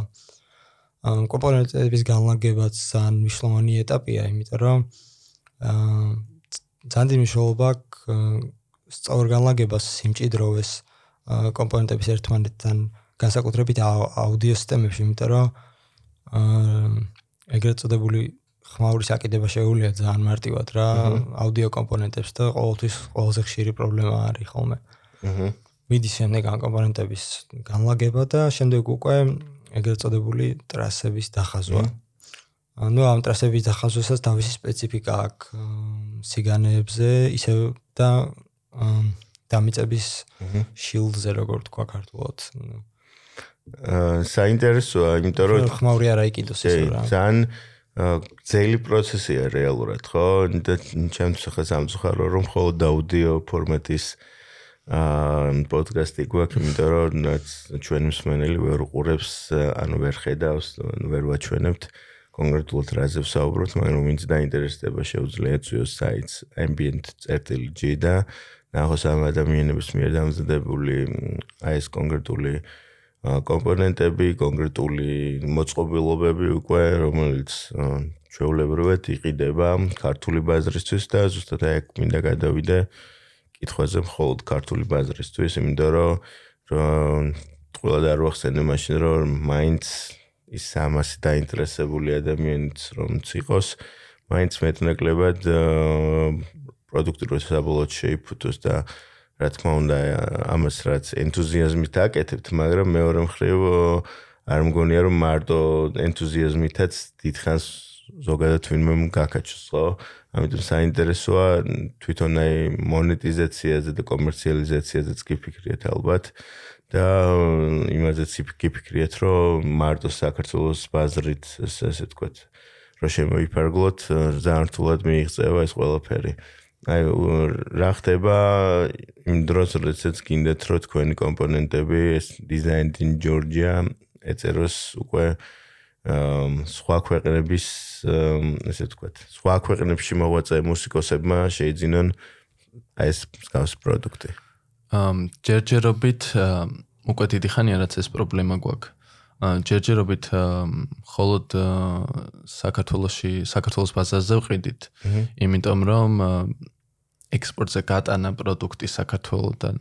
ამ კომპონენტების განლაგებაც ძალიან მნიშვნელოვანი ეტაპია, იმიტომ რომ აა ძალიან დიდი მნიშვნელობა აქვს სწორ განლაგებას სიმჭიდროვეს კომპონენტების ერთმანეთთან განსაკუთრებით აუდიო სისტემებში, იმიტომ რომ ეგრეთ წოდებული ხმაურის აკიდება შეუულია ძალიან მარტივად რა აუდიო კომპონენტებს და ყოველთვის ყველაზე ხშირი პრობლემა არის ხოლმე. აჰა. მიდის შემდეგ ამ კომპონენტების განლაგება და შემდეგ უკვე ეგრეთ წოდებული ტრასების დახაზვა. ანუ ამ ტრასების დახაზვასაც თავისი სპეციფიკა აქვს სიგანეებზე, ისე და აა დამიწების შილდზე როგორ თქვა ქართულად. აა საინტერესოა, იმიტომ რომ ხმაური არა იყიდოს ეს რა. ძალიან ძელი პროცესია რეალურად, ხო? და ჩემთვის ახლა სამწუხარო რომ მხოლოდ აუდიო ფორმატის აა პოდკასტი გვაქვს, იმიტომ რომ ჩვენ მსმენელი ვერ უყურებს, ანუ ვერ ხედავს, ვერ ვაჩვენებთ კონკრეტულად რაზე ვსაუბრობთ, მაგრამ ვინც დაინტერესდება შეუძლია წვიოს საიტს. Ambient.g და ნახოს ამ ადამიანების მიერ დამზადებული აი ეს კონკრეტული კომპონენტები, კონკრეტული მოწყობილობები უკვე, რომელიც ჩვეულებრივად იყიდება ქართული ბაზრისთვის და ზუსტად აი აქ მინდა გადავიდე კითხვაზე მხოლოდ ქართული ბაზრისთვის, იმიტომ რომ ყველა და არ ვახსენე მაშინ რომ მაინც ის ამასი დაინტერესებული ადამიანიც რომც იყოს, მაინც მეტნაკლებად პროდუქტი რო საბოლოოდ შეიფუთოს და რა თქმა უნდა ამას რაც ენთუზიაზმით აკეთებთ, მაგრამ მეორე მხრივ არ მგონია რომ მარტო ენთუზიაზმითაც დიდხანს ზოგადად ვინმე გაკაჩოს, ხო? ამიტომ საინტერესოა თვითონ აი მონეტიზაციაზე და კომერციალიზაციაზეც გიფიქრიეთ ალბათ და იმაზეც გიფიქრიეთ, რომ მარტო საქართველოს ბაზრით ესე ვთქვათ, რომ შემოიფარგლოთ, ძალიან რთულად მიიღწევა ეს ყველაფერი. აი რა ხდება იმ დროს როდესაც გინდათ რომ თქვენი კომპონენტები ეს designed in Georgia ეწეროს უკვე სხვა ქვეყნების ესე ვთქვათ სხვა ქვეყნებში მოღვაწე მუსიკოსებმა შეიძინონ აი ეს მსგავს პროდუქტი. ჯერჯერობით უკვე დიდი ხანია რაც ეს პრობლემა გვაქვს. ჯერჯერობით მხოლოდ საქართველოსში საქართველოს ბაზარზე ვყიდით. იმიტომ რომ ექსპორტზე გატანა პროდუქტი საქართველოსთან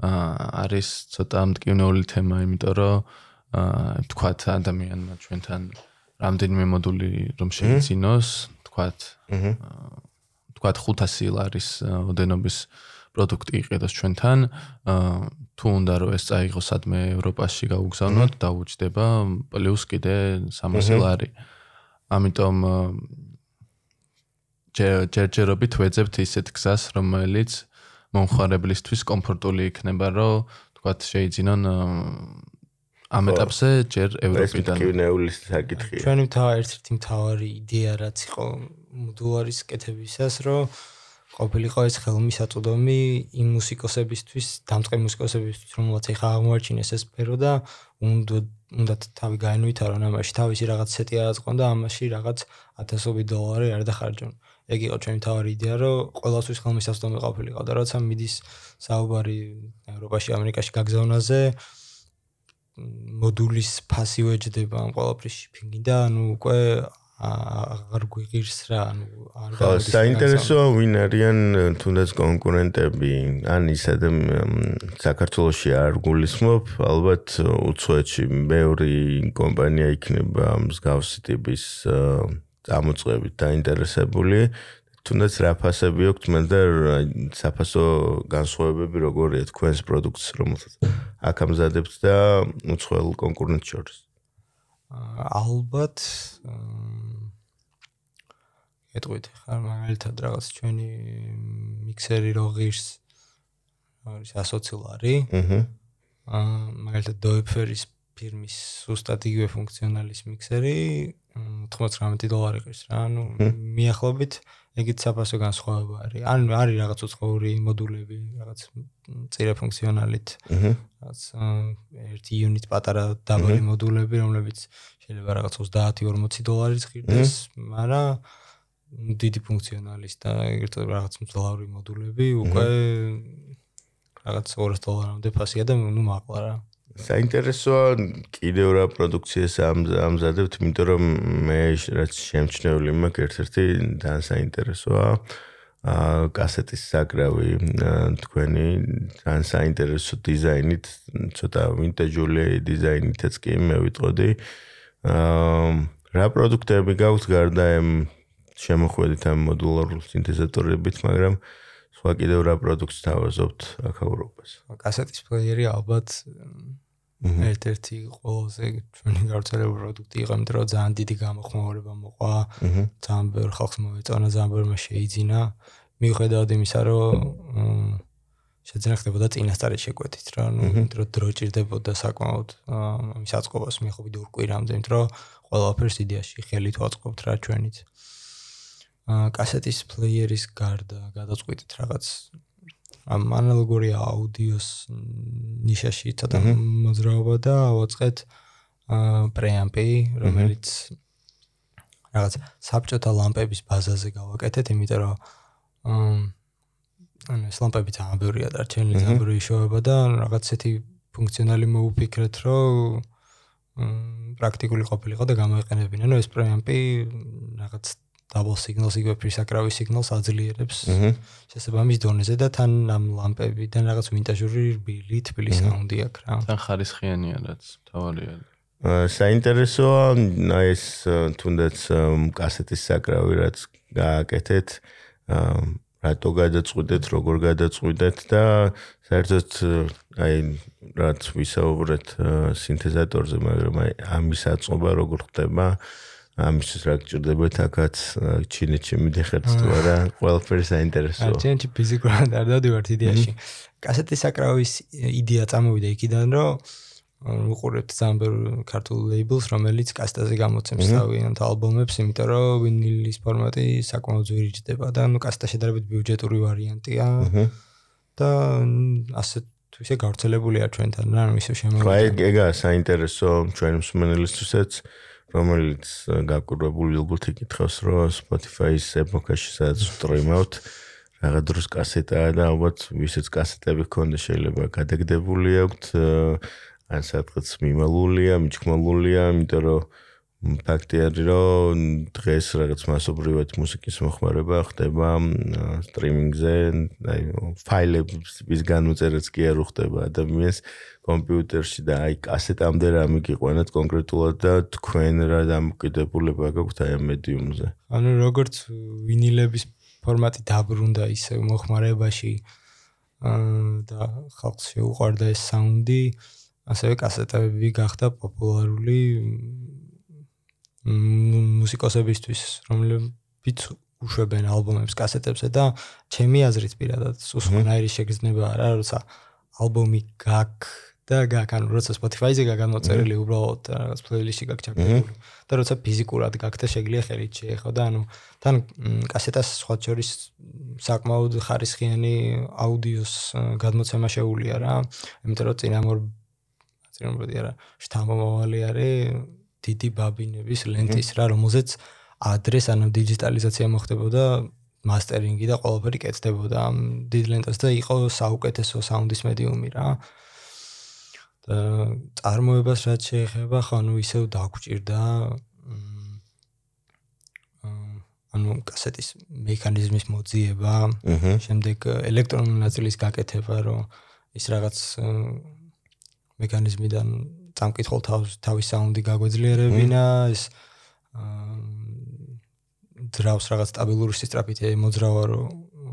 არის ცოტა მტკივნეული თემა, იმიტომ რომ აა თქვათ ადამიანმა ჩვენთან რამდენიმე მოდული რომ შეიძინოს, თქვათ აჰა თქვათ 500 ლარის ოდენობის პროდუქტი იყიდოს ჩვენთან, აა თუ უნდა რომ ეს წაიღოს ადმე ევროპაში გაუგზავნოთ, დაუჭდება პლუს კიდე 300 ლარი. ამიტომ ჯერჯერობით ვეძებთ ისეთ გზას, რომელიც მომხარებლისთვის კომფორტული იქნება, რომ თქვათ შეიძინონ ამ ეტაპზე ჯერ ევროპიდან. ეს კინეულის საკითხია. ჩვენი თავი ერთ-ერთი მთავარი იდეა რაც იყო მოდულარის კეთებისას, რომ ყოფილიყო ეს ხელმისაწვდომი იმ მუსიკოსებისთვის, დამწყე მუსიკოსებისთვის, რომელსაც ეხა აღმოაჩინეს ეს სფერო და უნდა უნდა თავი გაენვითარონ ამაში, თავისი რაღაც სეტი რაღაც ყონდა, ამაში რაღაც 1000 დოლარი არ დახარჯონ. ეგ იყო ჩვენი თავი იდეა, რომ ყოველთვის ხელმისაწვდომი ყოფილიყო და როცა მიდის საუბარი ევროპაში, ამერიკაში გაგზავნაზე, მოდულის ფასი ვეჯდება ამ ყოველფრის შიფინგი და ანუ უკვე აღარ გვიღირს რა ანუ არ გადის საინტერესოა ვინ არიან თუნდაც კონკურენტები. ან ისედ საქართველოსი არ გულისხმობ. ალბათ უცხოეთში მეორე კომპანია იქნება მსგავსი ტიპის წამოწყებით დაინტერესებული. თუნდაც რა ფასები აქვს მე და საფასო განსხვავებები როგორია თქვენს პროდუქტს რომელსაც აქ ამზადებთ და უცხოელ კონკურენტ შორის ალბათ ეტყვით ხარ მაგალითად რაღაც ჩვენი მიქსერი რო ღირს არის 120 ლარი აჰა. აა მაგალითად დოიფერის ფირმის უბრალოდ იგივე ფუნქციონალის მიქსერი 99 დოლარი ღირს რა ანუ მიახლოებით ეგეთ საფასო განსხვავება არის. ან არის რაღაც უცხოური მოდულები, რაღაც წირე ფუნქციონალით. აჰა. რაღაც ერთი იუნიტ პატარა დაბალი მოდულები, რომლებიც შეიძლება რაღაც 30-40 დოლარის ღირდეს, მაგრამ დიდი ფუნქციონალის და ეგრეთ რაღაც მძლავრი მოდულები უკვე რაღაც 200 დოლარამდე ფასია და ნუ მაღლა რა. საინტერესოა კიდევ რა პროდუქციას ამზადებთ, იმიტომ რომ მე რაც შემჩნეული მაქვს ერთ-ერთი ძალიან საინტერესოა აა კასეტის საკრავი თქვენი ძალიან საინტერესო დიზაინით, ცოტა ვინტეჯული დიზაინითაც კი მე ვიტყოდი. აა რა პროდუქტები გაქვთ გარდა ამ შემოხვედით ამ მოდულარულ სინთეზატორებით, მაგრამ სხვა კიდევ რა პროდუქტს თავაზობთ აქ ევროპას? კასეტის პლეიერი ალბათ ერთ-ერთი ყველაზე ჩვენი გავრცელებული პროდუქტი იყო, იმიტომ რომ ძალიან დიდი გამოხმაურება მოყვა. ძალიან ბევრ ხალხს მოეწონა, ძალიან ბევრმა შეიძინა. მიუხედავად იმისა, რომ შეძენა ხდებოდა წინასწარი შეკვეთით რა, ну, იმიტომ რომ დრო ჭირდებოდა საკმაოდ ამის აწყობას მიახლოებით ორ კვირამდე, იმიტომ რომ ყველაფერს იდეაში ხელით ვაწყობთ რა ჩვენით. აა კასეტის პლეიერის გარდა გადაწყვიტეთ რაღაც ამ ანალოგური აუდიოს ნიშაში ცოტა მოძრაობა და ავაწყეთ პრეამპი, რომელიც რაღაც საბჭოთა ლამპების ბაზაზე გავაკეთეთ, იმიტომ რომ ანუ ეს ლამპები ძალიან ბევრია და ჩენლი ძალიან ბევრი შოება და რაღაცეთი ფუნქციონალი მოუფიქრეთ, რომ პრაქტიკული ყოფილიყო და გამოიყენებინა. ნუ ეს პრეამპი რაღაც double signals იგივე ფრისაკრავის სიგნალს აძლიერებს შესაბამის დონეზე და თან ამ ლამპებიდან რაღაც ვინტაჟური რბილი თბილი საუნდი აქვს რა. თან ხარისხიანია რაც თავარია. საინტერესოა ეს თუნდაც კასეტის საკრავი რაც გააკეთეთ რატო გადაწყვიტეთ როგორ გადაწყვიტეთ და საერთოდ აი რაც ვისაუბრეთ სინთეზატორზე მაგრამ აი ამის აწყობა როგორ ხდება ამისთვის რა გჭირდება თაკაც ჩინეთში მიდიხართ თუ არა ყველაფერი საინტერესოა. ჩინეთში ფიზიკურად არ დავდივართ იდეაში კასეტის საკრავის იდეა წამოვიდა იქიდან რომ უყურებთ ბევრ ქართულ ლეიბლს რომელიც კასეტაზე გამოცემს თავიანთ ალბომებს იმიტომ რომ ვინილის ფორმატი საკმაოდ ძვირი ჯდება და ნუ კასეტა შედარებით ბიუჯეტური ვარიანტია და ასე თუ ისე გავრცელებულია ჩვენთან რა ისე შემოვიდა აი ეგაა საინტერესო ჩვენ მსმენელისთვისაც რომელიც გაკურებული უბრალოდ იკითხავს, რომ Spotify-ის ეპოქაში სადაც სტრიმავთ, რაღაც დროს კასეტაა და ალბათ ვისაც კასეტები ქონდა შეიძლება გადაგდებული აქვთ, ან სადღაც მიმალულია, მიჩქმალულია, იმიტომ რომ ფაქტი არის რომ დღეს რაღაც მასობრივად მუსიკის მოხმარება ხდება სტრიმინგზე, აი ფაილების განუწერაც კი არ ხდება ადამიანს კომპიუტერში და აი კასეტამდე რამე გიყვანათ კონკრეტულად და თქვენ რა დამოკიდებულება გაქვთ აი მედიუმზე. ანუ როგორც ვინილების ფორმატი დაბრუნდა ისე მოხმარებაში და ხალხს შეუყვარდა ეს საუნდი, ასევე კასეტები გახდა პოპულარული მუსიკოსებისთვის, რომლებიც უშვებენ ალბომებს კასეტებზე და ჩემი აზრით პირადად სუსხნაირი შეგრძნება არა, როცა ალბომი გაქ და გაქ ანუ როცა Spotify-ზე გაგამოწერილი უბრალოდ რაღაც პლეილისტში გაქ ჩაკეთებული და როცა ფიზიკურად გაქ და შეგლია ხელით შეეხო და ანუ თან კასეტას სხვა შორის საკმაოდ ხარისხიანი აუდიოს გადმოცემა შეუულია რა. იმიტომ რომ წინამორ წინამორდი არა, შთამომავალი არის დიდი ბაბინების ლენტის რა, რომელზეც ადრეს ანუ დიჯიტალიზაცია მოხდებოდა მასტერინგი და ყველაფერი კეთდებოდა ამ დიდ ლენტას და იყო საუკეთესო საუნდის მედიუმი რა. და წარმოებას რაც შეეხება, ხო, ანუ ისევ დაგჭირდა ანუ კასეტის მექანიზმის მოძიება, შემდეგ ელექტრონული ნაწილის გაკეთება, რომ ის რაღაც მექანიზმიდან სამკითხულ თავს თავის საუნდი გაგვეძლიერებინა ეს ძრავს რაღაც სტაბილური სისტრაფით მოძრავა რომ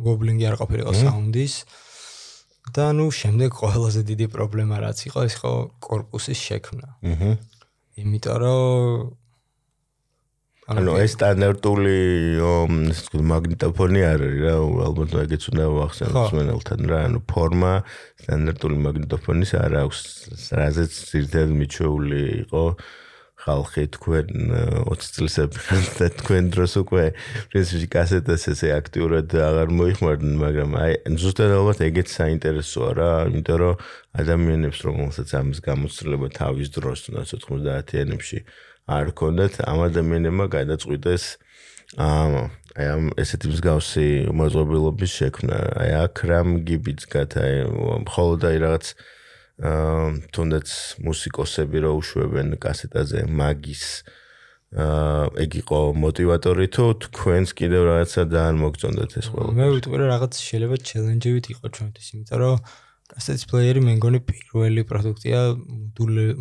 ვობლინგი არ ყოფილიყო საუნდის და ნუ შემდეგ ყველაზე დიდი პრობლემა რაც იყო ეს იყო корпуსის შექმნა. აჰა. იმიტომ რომ ანუ ეს სტანდარტული მაგნიტოფონი არ არის რა ალბათ ეგეც უნდა ვახსენოთ მენელთან რა ანუ ფორმა სტანდარტული მაგნიტოფონის არ აქვს რაზეც ძირითადად მიჩეული იყო ხალხი თქვენ 20 წლისები და თქვენ დროს უკვე პრინციპში კასეტას ესე აქტიურად აღარ მოიხმარდნენ მაგრამ აი ზუსტად ალბათ ეგეც საინტერესოა რა იმიტომ რომ ადამიანებს რომელსაც ამის გამოცდილება თავის დროს 90-იანებში არ ქონდათ ამ ადამიანებმა გადაწყვიტეს ამ აი ამ ესეთი მსგავსი მოწყობილობის შექმნა. აი აქ რამ გიბიძგათ აი მხოლოდ აი რაღაც აა თუნდაც მუსიკოსები რო უშვებენ კასეტაზე მაგის აა ეგ იყო мотиваტორი თუ თქვენს კიდევ რაღაცა დაან მოგწონდათ ეს ყველა. მე ვიტყვი რა რაღაც შეიძლება ჩელენჯებით იყო ჩვენთვის, იმიტომ რომ კასეტის პლეიერი მე მგონი პირველი პროდუქტია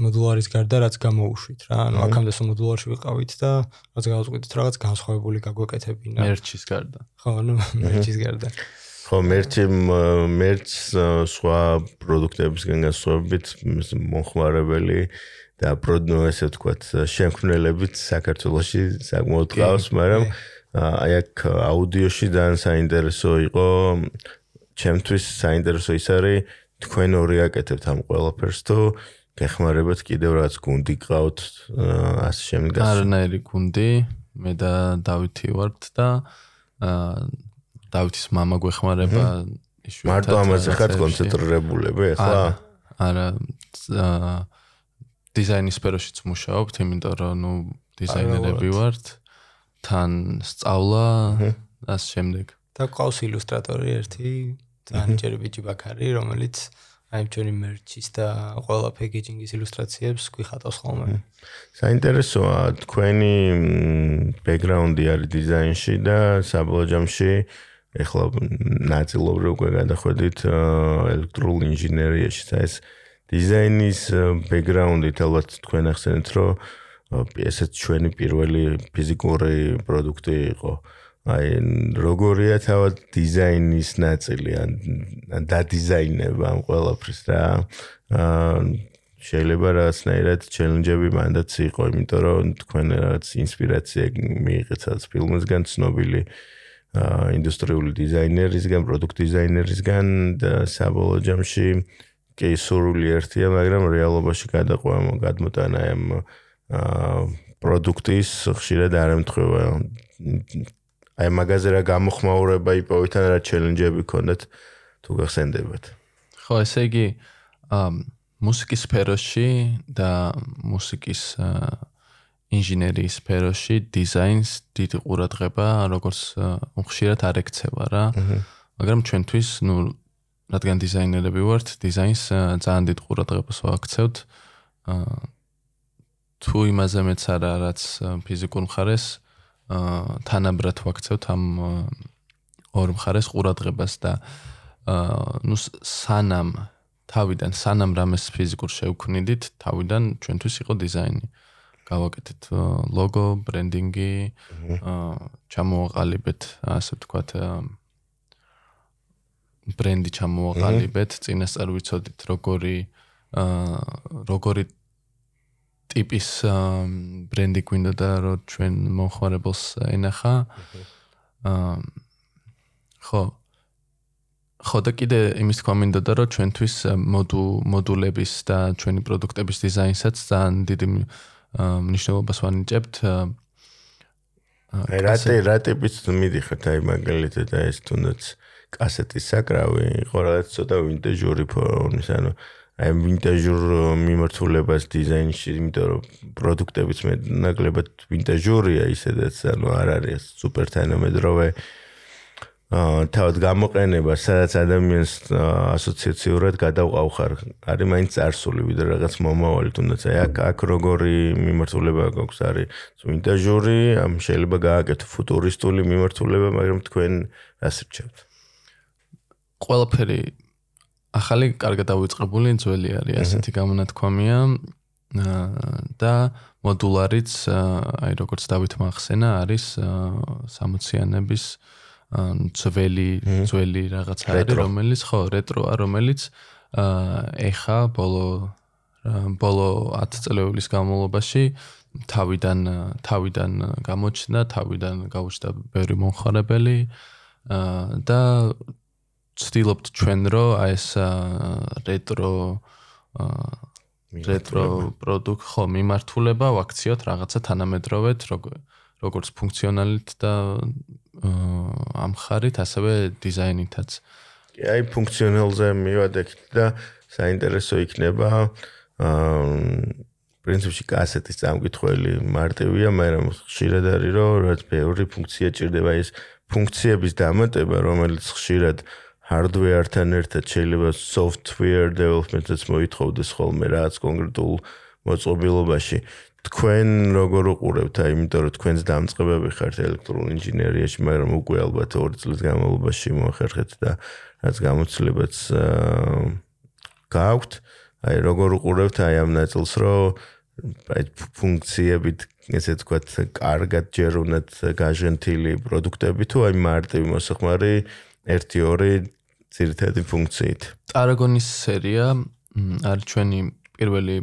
მოდულარის გარდა რაც გამოუშვით რა. ანუ აქამდე სულ მოდულარში ვიყავით და რაც გავწყვიტეთ რაღაც განსხვავებული გაგვეკეთებინა. მერჩის გარდა. ხო, ანუ მერჩის გარდა. ხო, მერჩი მერჩ სხვა პროდუქტებისგან განსხვავებით მომხმარებელი და პროდნო ესე ვთქვათ, შემქმნელებით საქართველოსი საკმაოდ ყავს, მაგრამ აი აქ აუდიოში ძალიან საინტერესო იყო ჩემთვის საინტერესო ის არის თქვენ ორი აკეთებთ ამ ყველაფერს თუ გეხმარებათ კიდევ რაც გუნდი გყავთ ასე შემდეგ არანაირი გუნდი მე და დავითი ვართ და დავითის мама გვეხმარება იშვიათად მარტო ამაზე ხართ კონცენტრირებულები ახლა არა დიზაინის სფეროშიც მუშაობთ იმიტომ რომ ნუ დიზაინერები ვართ თან სწავლა ასე შემდეგ და ყავს ილუსტრატორი ერთი ძალიან ჯერ ბიჭი ბაქარი, რომელიც აი ჩვენი მერჩის და ყველა პეკეჯინგის ილუსტრაციებს გვიხატავს ხოლმე. საინტერესოა თქვენი ბექგრაუნდი არის დიზაინში და საბოლოო ჯამში ეხლა ნაწილობრივ უკვე გადახვედით ელექტრულ ინჟინერიაში. ეს დიზაინის ბექგრაუნდით ალბათ თქვენ ახსენეთ, რომ ესეც ჩვენი პირველი ფიზიკური პროდუქტი იყო. აი როგორია თავად დიზაინის ნაწილი? ან დადიზაინება ამ ყველაფრის რა? აა შეიძლება რაღაცნაირად ჩელენჯები მანდაც იყო იმიტომ რომ თქვენ რაღაც ინსპირაცია მიიღეთ სადაც ფილმისგან ცნობილი აა ინდუსტრიული დიზაინერისგან პროდუქტ დიზაინერისგან და საბოლოო ჯამში კი სურვილი ერთია მაგრამ რეალობაში გადაყვანა გადმოტანა ამ აა პროდუქტის ხშირად არ ემთხვევა აი მაგაზე რა გამოხმაურება იპოვეთ ან რა ჩელენჯები ქონდათ თუ გახსენდებათ? ხო ესე იგი მუსიკის სფეროში და მუსიკის ინჟინერიის სფეროში დიზაინს დიდი ყურადღება როგორც უხშირად არ ექცევა რა. მაგრამ ჩვენთვის ნუ რადგან დიზაინერები ვართ დიზაინს ძალიან დიდ ყურადღებას ვაქცევთ თუ იმაზე მეც არა რაც ფიზიკურ მხარეს აა თანაბრად ვაქცევთ ამ ორ მხარეს ყურადღებას და აა ნუ სანამ თავიდან სანამ რამეს ფიზიკურ შევქმნიდით, თავიდან ჩვენთვის იყო დიზაინი. გავაკეთეთ ლოგო, ბრენდინგი, აა ჩამოვაყალიბეთ, ასე ვთქვათ, ბრენდი ჩამოვაყალიბეთ, წინასწარ ვიცოდით როგორი აა როგორი ტიპის ბრენდი გვინდა და რო ჩვენ მომხმარებელს ენახა. აა ხო ხო და კიდე იმის თქვა მინდა და რომ ჩვენთვის მოდუ მოდულების და ჩვენი პროდუქტების დიზაინსაც ძალიან დიდი მნიშვნელობას ვანიჭებთ. აი რატე რატებით მიდიხართ აი მაგალითად აი ეს თუნდაც კასეტის საკრავი იყო რაღაც ცოტა ვინტეჟური ფორმის ანუ აი ვინტაჟურ მიმართულებას დიზაინში, იმიტომ რომ პროდუქტებიც მე ნაკლებად ვინტაჟურია ისედაც, ანუ არ არის სუპერ თანამედროვე. აა თავად გამოყენება, სადაც ადამიანს ასოციაციურად გადავყავხარ, არის მაინც წარსული, ვიდრე რაღაც მომავალი, თუნდაც. აი აქ აქ როგორი მიმართულება გვაქვს, არის ვინტაჟური, ამ შეიძლება გააკეთო ფუტურისტული მიმართულება, მაგრამ თქვენ რას რჩევთ? ყველაფერი ახალი კარგად დავიწყებული ძველი არის ასეთი გამონათქვამია. და მოდულარიც აი როგორც დავით მახსენა არის 60-იანების ძველი ძველი რაღაც არის რომელიც ხო რეტროა რომელიც ეხა ბოლო ბოლო 10 წლების განმავლობაში თავიდან თავიდან გამოჩნდა თავიდან გაუჩნდა ბევრი მომხარებელი და ვცდილობთ ჩვენ რომ აი ეს რეტრო რეტრო პროდუქტ ხო მიმართულება ვაქციოთ რაღაცა თანამედროვეთ როგორც ფუნქციონალით და ამ ხარით ასევე დიზაინითაც. კი აი ფუნქციონალზე მივადექით და საინტერესო იქნება აა პრინციპში კასეტის წამკითხველი მარტივია, მაგრამ ხშირად არის რომ რაც ბევრი ფუნქცია ჭირდება ის ფუნქციების დამატება, რომელიც ხშირად hardware-თან ერთად შეიძლება software development-ს მოითხოვდეს ხოლმე რაც კონკრეტულ მოწყობილობაში. თქვენ როგორ უყურებთ, აი, იმიტომ რომ თქვენს დამწყებები ხართ ელექტრონულ ინჟინერიაში, მაგრამ უკვე ალბათ 2 წლის განმავლობაში მოახერხეთ და რაც გამოცდილებაც გააქვთ, აი, როგორ უყურებთ? აი ამ ნაწილს, რომ აი ფუნქციებით ესე ვთქვათ, კარგად ჯერ უნდათ გაჟენთილი პროდუქტები თუ აი მარტივი მოსახმარი 1-2 ძირითადი ფუნქციით. Aragonis სერია არის ჩვენი პირველი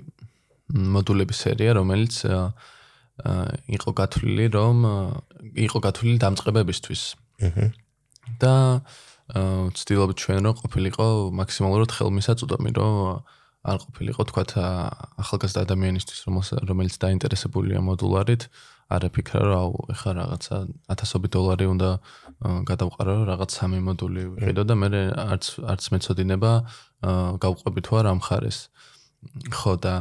მოდულების სერია, რომელიც იყო გათვლილი, რომ იყო გათვლილი დამწყებებისთვის. აჰა. და ვცდილობთ ჩვენ რომ ყოფილიყო მაქსიმალურად ხელმისაწვდომი, რომ არ ყოფილიყო თქვათ ახალგაზრდა ადამიანისთვის, რომელიც დაინტერესებულია მოდულარით, არ აფიქრა რომ აუ ეხა რაღაცა 1000 დოლარი უნდა გადავყარო რაღაც სამი მოდული ვიყიდო და მე არც არც მეწოდინება გავყვები თუ არ ამხარეს ხო და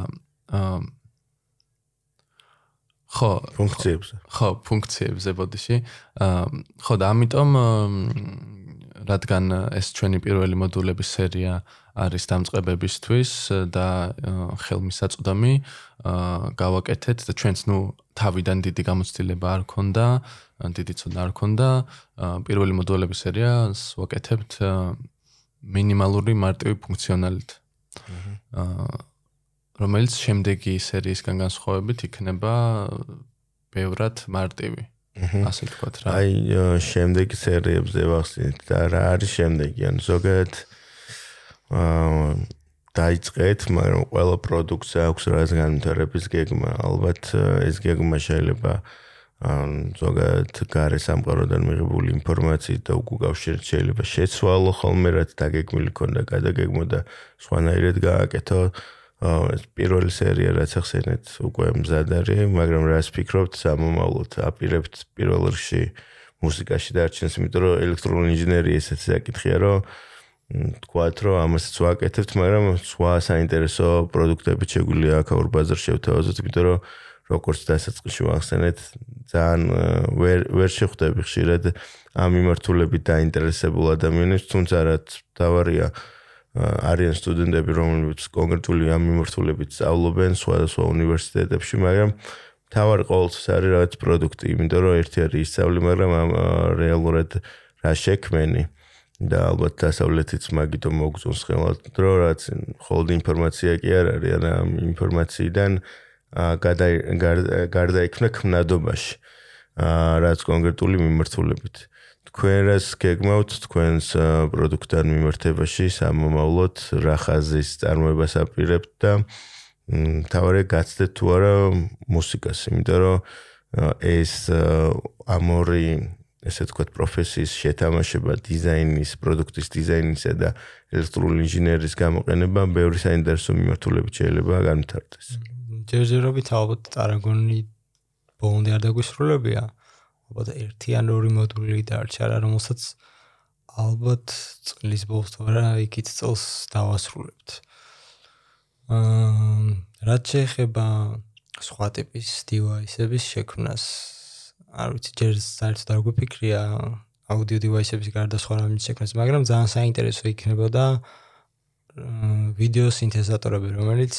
ხო ფუნქციებზე. ხო ფუნქციებზე ბოდიში. ხო და ამიტომ რადგან ეს ჩვენი პირველი მოდულების სერია არის დამწყებებისთვის და ხელმისაწვდომი გავაკეთეთ და ჩვენც ნუ თავიდან დიდი გამოცდილება არ ქონდა, დიდი ცოდნა არ ქონდა. პირველი მოდულების სერიას ვაკეთებთ მინიმალური მარტივი ფუნქციონალით. აა რომელიც შემდეგი სერიისგან განსხვავებით იქნება ბევრად მარტივი. ასე ვთქვათ რა. აი შემდეგი სერიებზე ვახსენეთ და რა არის შემდეგი? ან ზოგადად აა დაიწყეთ, მაგრამ ყველა პროდუქტს აქვს რაღაც განვითარების გეგმა. ალბათ ეს გეგმა შეიძლება ან ზოგადად გარე სამყაროდან მიღებული ინფორმაციით და უკავშირეთ შეიძლება შეცვალო ხოლმე რაც დაგეგმილი ქონდა, გადაგეგმო და სხვანაირად გააკეთო. ეს პირველი სერია რაც ახსენეთ უკვე მზად არის, მაგრამ რას ფიქრობთ სამომავლოდ? აპირებთ პირველ რიგში მუსიკაში დარჩენს, იმიტომ რომ ელექტრონული ინჟინერია ესეც საკითხია, რომ თქვათ რომ ამასაც ვაკეთებთ, მაგრამ სხვა საინტერესო პროდუქტები შეგვიძლია აქაურ ბაზარში შევთავაზოთ, იმიტომ რომ როგორც დასაწყისში ვახსენეთ, ძალიან ვერ ვერ შეხვდები ხშირად ამ მიმართულებით დაინტერესებულ ადამიანებს, თუმცა რაც თავარია არიან სტუდენტები, რომლებიც კონკრეტული ამ მიმართულებით სწავლობენ სხვადასხვა უნივერსიტეტებში, მაგრამ თავარი ყოველთვის არის რაღაც პროდუქტი, იმიტომ რომ ერთი არის ისწავლი, მაგრამ ამ რეალურად რა შექმენი და ალბათ დასავლეთიც მაგითო მოგწონს ხელად, რომ რაც ხოლმე ინფორმაცია კი არ არის, არა ამ ინფორმაციიდან გადა გარდაიქმნა ქმნადობაში. აა რაც კონკრეტული მიმართულებით. თქვენ რას გეგმავთ თქვენს პროდუქტთან მიმართებაში სამომავლოდ რა ხაზის წარმოებას აპირებთ და თავარი გაცდეთ თუ არა მუსიკას, იმიტომ რომ ეს ამორი ესე თქვა პროფესიის შეთამაშება დიზაინის, პროდუქტის დიზაინისა და ელექტრონული ინჟინერიის გამოყენება ბევრი საინტერესო მიმართულებით შეიძლება განვითარდეს. ჯერჯერობით ალბათ ტარაგონი ბონდი არ დაგვისრულებია. ალბათ ერთი ან ორი მოდული დარჩა რა რომელსაც ალბათ წლის ბოლოს თუ არა იქით წელს დავასრულებთ. აა რაც შეეხება სხვა ტიპის დივაისების შექმნას არ ვიცი ჯერ საერთოდ არ გვიფიქრია აუდიო დივაისების გარდა სხვა რამის შექმნას, მაგრამ ძალიან საინტერესო იქნებოდა ვიდეო სინთეზატორები, რომელიც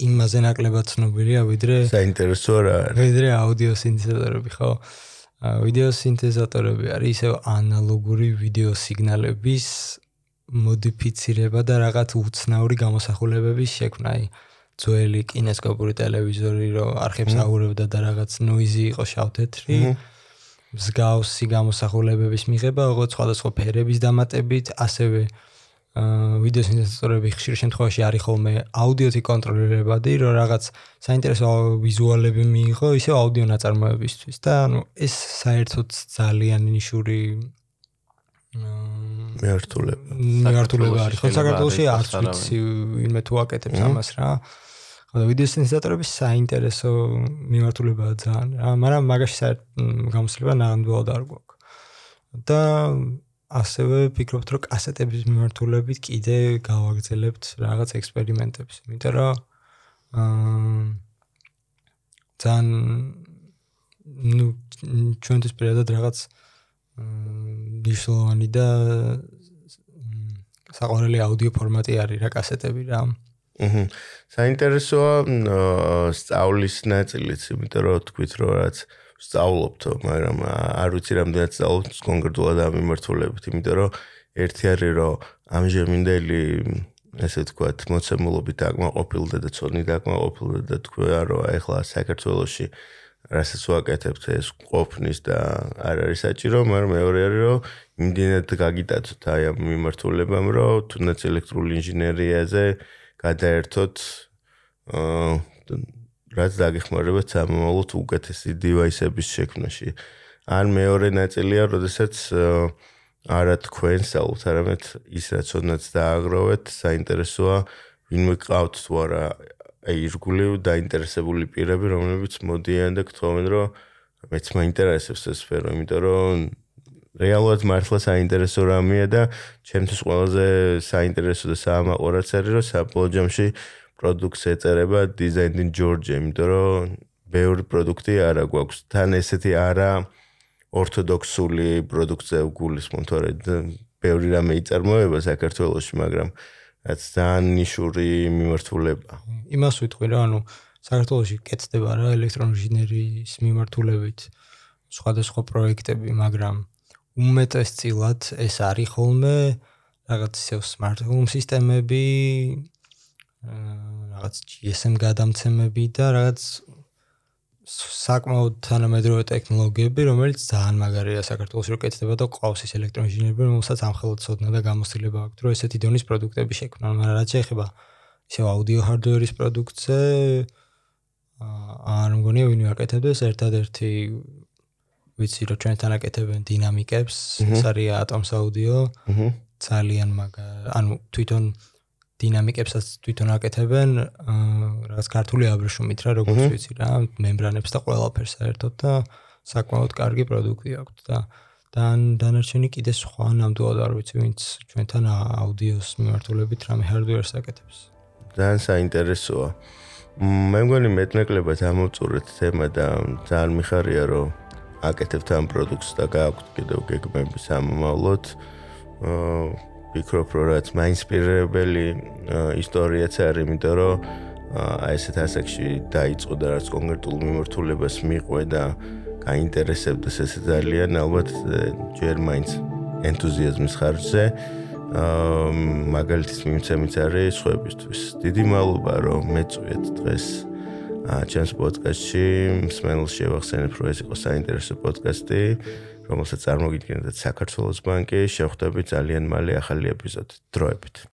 იმაზე ნაკლებად ცნობილია ვიდრე საინტერესო რა არის. ვიდრე აუდიო სინთეზატორები ხო? ვიდეო სინთეზატორები არის ისე ანალოგური ვიდეო სიგნალების მოდიფიცირება და რაღაც უცნაური გამოსახულებების შექმნა აი ძველი კინესკოპური ტელევიზორი რო არხებს აურევდა და რაღაც ნოიზი იყო შავ-თეთრი. მსგავსი გამოსახულებების მიღება როგორც სხვადასხვა ფერების დამატებით ასევე ვიდეო სინთეზატორები ხშირ შემთხვევაში არის ხოლმე აუდიოთი კონტროლირებადი, რომ რაღაც საინტერესო ვიზუალები მიიღო ისე აუდიო ნაწარმოებისთვის და ანუ ეს საერთოდ ძალიან ნიშური მეართულება. მეართულება არის. ხო საქართველოსი არც ვიცი ვინმე თუ აკეთებს ამას რა. ხო და ვიდეო სინთეზატორების საინტერესო მიმართულებაა ძალიან რა, მაგრამ მაგაში საერთოდ გამოსლება ნამდვილად არ გვაქვს. და ასევე ფიქრობთ, რომ კასეტების მიმართულებით კიდე გავაგზელებთ რაღაც ექსპერიმენტებს, იმიტომ რომ აა ძალიან ну ჩვენთვის პირადად რაღაც მნიშვნელოვანი და საყვარელი აუდიო ფორმატი არის რა კასეტები რა. აჰა. საინტერესოა სწავლის ნაწილიც, იმიტომ რომ თქვით რომ რაც სწავლობთ, მაგრამ არ ვიცი რამდენად სწავლობთ კონკრეტულად ამ მიმართულებით, იმიტომ რომ ერთი არის რომ ამჟამინდელი ესე ვთქვათ, მოცემულობით აკმაყოფილდა და ცოდნი დაკმაყოფილდა და თქვა რომ ახლა საქართველოში რასაც ვაკეთებთ ეს ყოფნის და არ არის საჭირო, მაგრამ მეორე არის რომ იმდენად გაგიტაცოთ აი ამ მიმართულებამ, რომ თუნდაც ელექტრული ინჟინერიაზე გადაერთოთ აა რაც დაგეხმარება სამომავლოდ უკეთესი დივაისების შექმნაში. ან მეორე ნაწილია, როდესაც არა თქვენ საუბრობთ, არამედ ის რაც ოდნაც დააგროვეთ, საინტერესოა ვინმე ყავთ თუ არა აი ირგული დაინტერესებული პირები, რომლებიც მოდიან და გთხოვენ, რომ მეც მაინტერესებს ეს სფერო, იმიტომ რომ რეალურად მართლა საინტერესო რამეა და ჩემთვის ყველაზე საინტერესო და საამაყო რაც არის, რომ საბოლოო ჯამში პროდუქტს ეწერება დიზაინინგ ჯორჯი, იმიტომ რომ ბევრი პროდუქტი არა გვაქვს. თან ესეთი არა ორთოდოქსული პროდუქტზე გულისხმობ, თორე ბევრი რამე იწარმოება საქართველოში, მაგრამ რაც ძალიან ნიშური მიმართულება. იმას ვიტყვი რა, ანუ საქართველოში კეთდება რა ელექტროინჟინერიის მიმართულებით სხვადასხვა პროექტები, მაგრამ უმეტესწილად ეს არის ხოლმე რაღაც ისევ smart home სისტემები, რაღაც GSM გადამცემები და რაღაც საკმაოდ თანამედროვე ტექნოლოგიები, რომელიც ძალიან მაგარია საქართველოს რო კეთდება და ყავს ის ელექტროინჟინერები, რომელსაც ამხელოდ ცოდნა და გამოცდილება აქვს, რომ ესეთი დონის პროდუქტები შექმნა, მაგრამ რაც შეეხება ისევ აუდიო ჰარდვერის პროდუქტზე აა არ მგონია ვინმე აკეთებდეს ერთადერთი ვიცი რომ ჩვენთან აკეთებენ დინამიკებს, ეს არის ატომს აუდიო. ძალიან მაგა, ანუ თვითონ დინამიკებსაც თვითონ აკეთებენ რაღაც ქართული აბრეშუმით რა როგორც ვიცი რა მემბრანებს და ყველაფერს საერთოდ და საკმაოდ კარგი პროდუქტი აქვს და და დანარჩენი კიდე სხვა ნამდვილად არ ვიცი ვინც ჩვენთან აუდიოს მიმართულებით რამე ჰარდვერს აკეთებს. ძალიან საინტერესოა. მე მგონი მეტნაკლებად ამოვწურეთ თემა და ძალიან მიხარია რომ აკეთებთ ამ პროდუქტს და გააქვთ კიდევ გეგმები სამომავლოდ. აა ვფიქრობ, რომ რაც მაინსპირებელი ისტორიაც არის, იმიტომ რომ აი ესეთ ასაკში დაიწყო და რაც კონკრეტულ მიმართულებას მიყვე და გაინტერესებდეს ესე ძალიან ალბათ ჯერ მაინც ენთუზიაზმის ხარჯზე აა მაგალითის მიმცემიც არის სხვებისთვის. დიდი მადლობა რომ მეწვიეთ დღეს ჩემს პოდკასტში. მსმენელს შევახსენებ რომ ეს იყო საინტერესო პოდკასტი, რომელსაც წარმოგიდგენთ საქართველოს ბანკი. შევხვდებით ძალიან მალე ახალი ეპიზოდით. დროებით.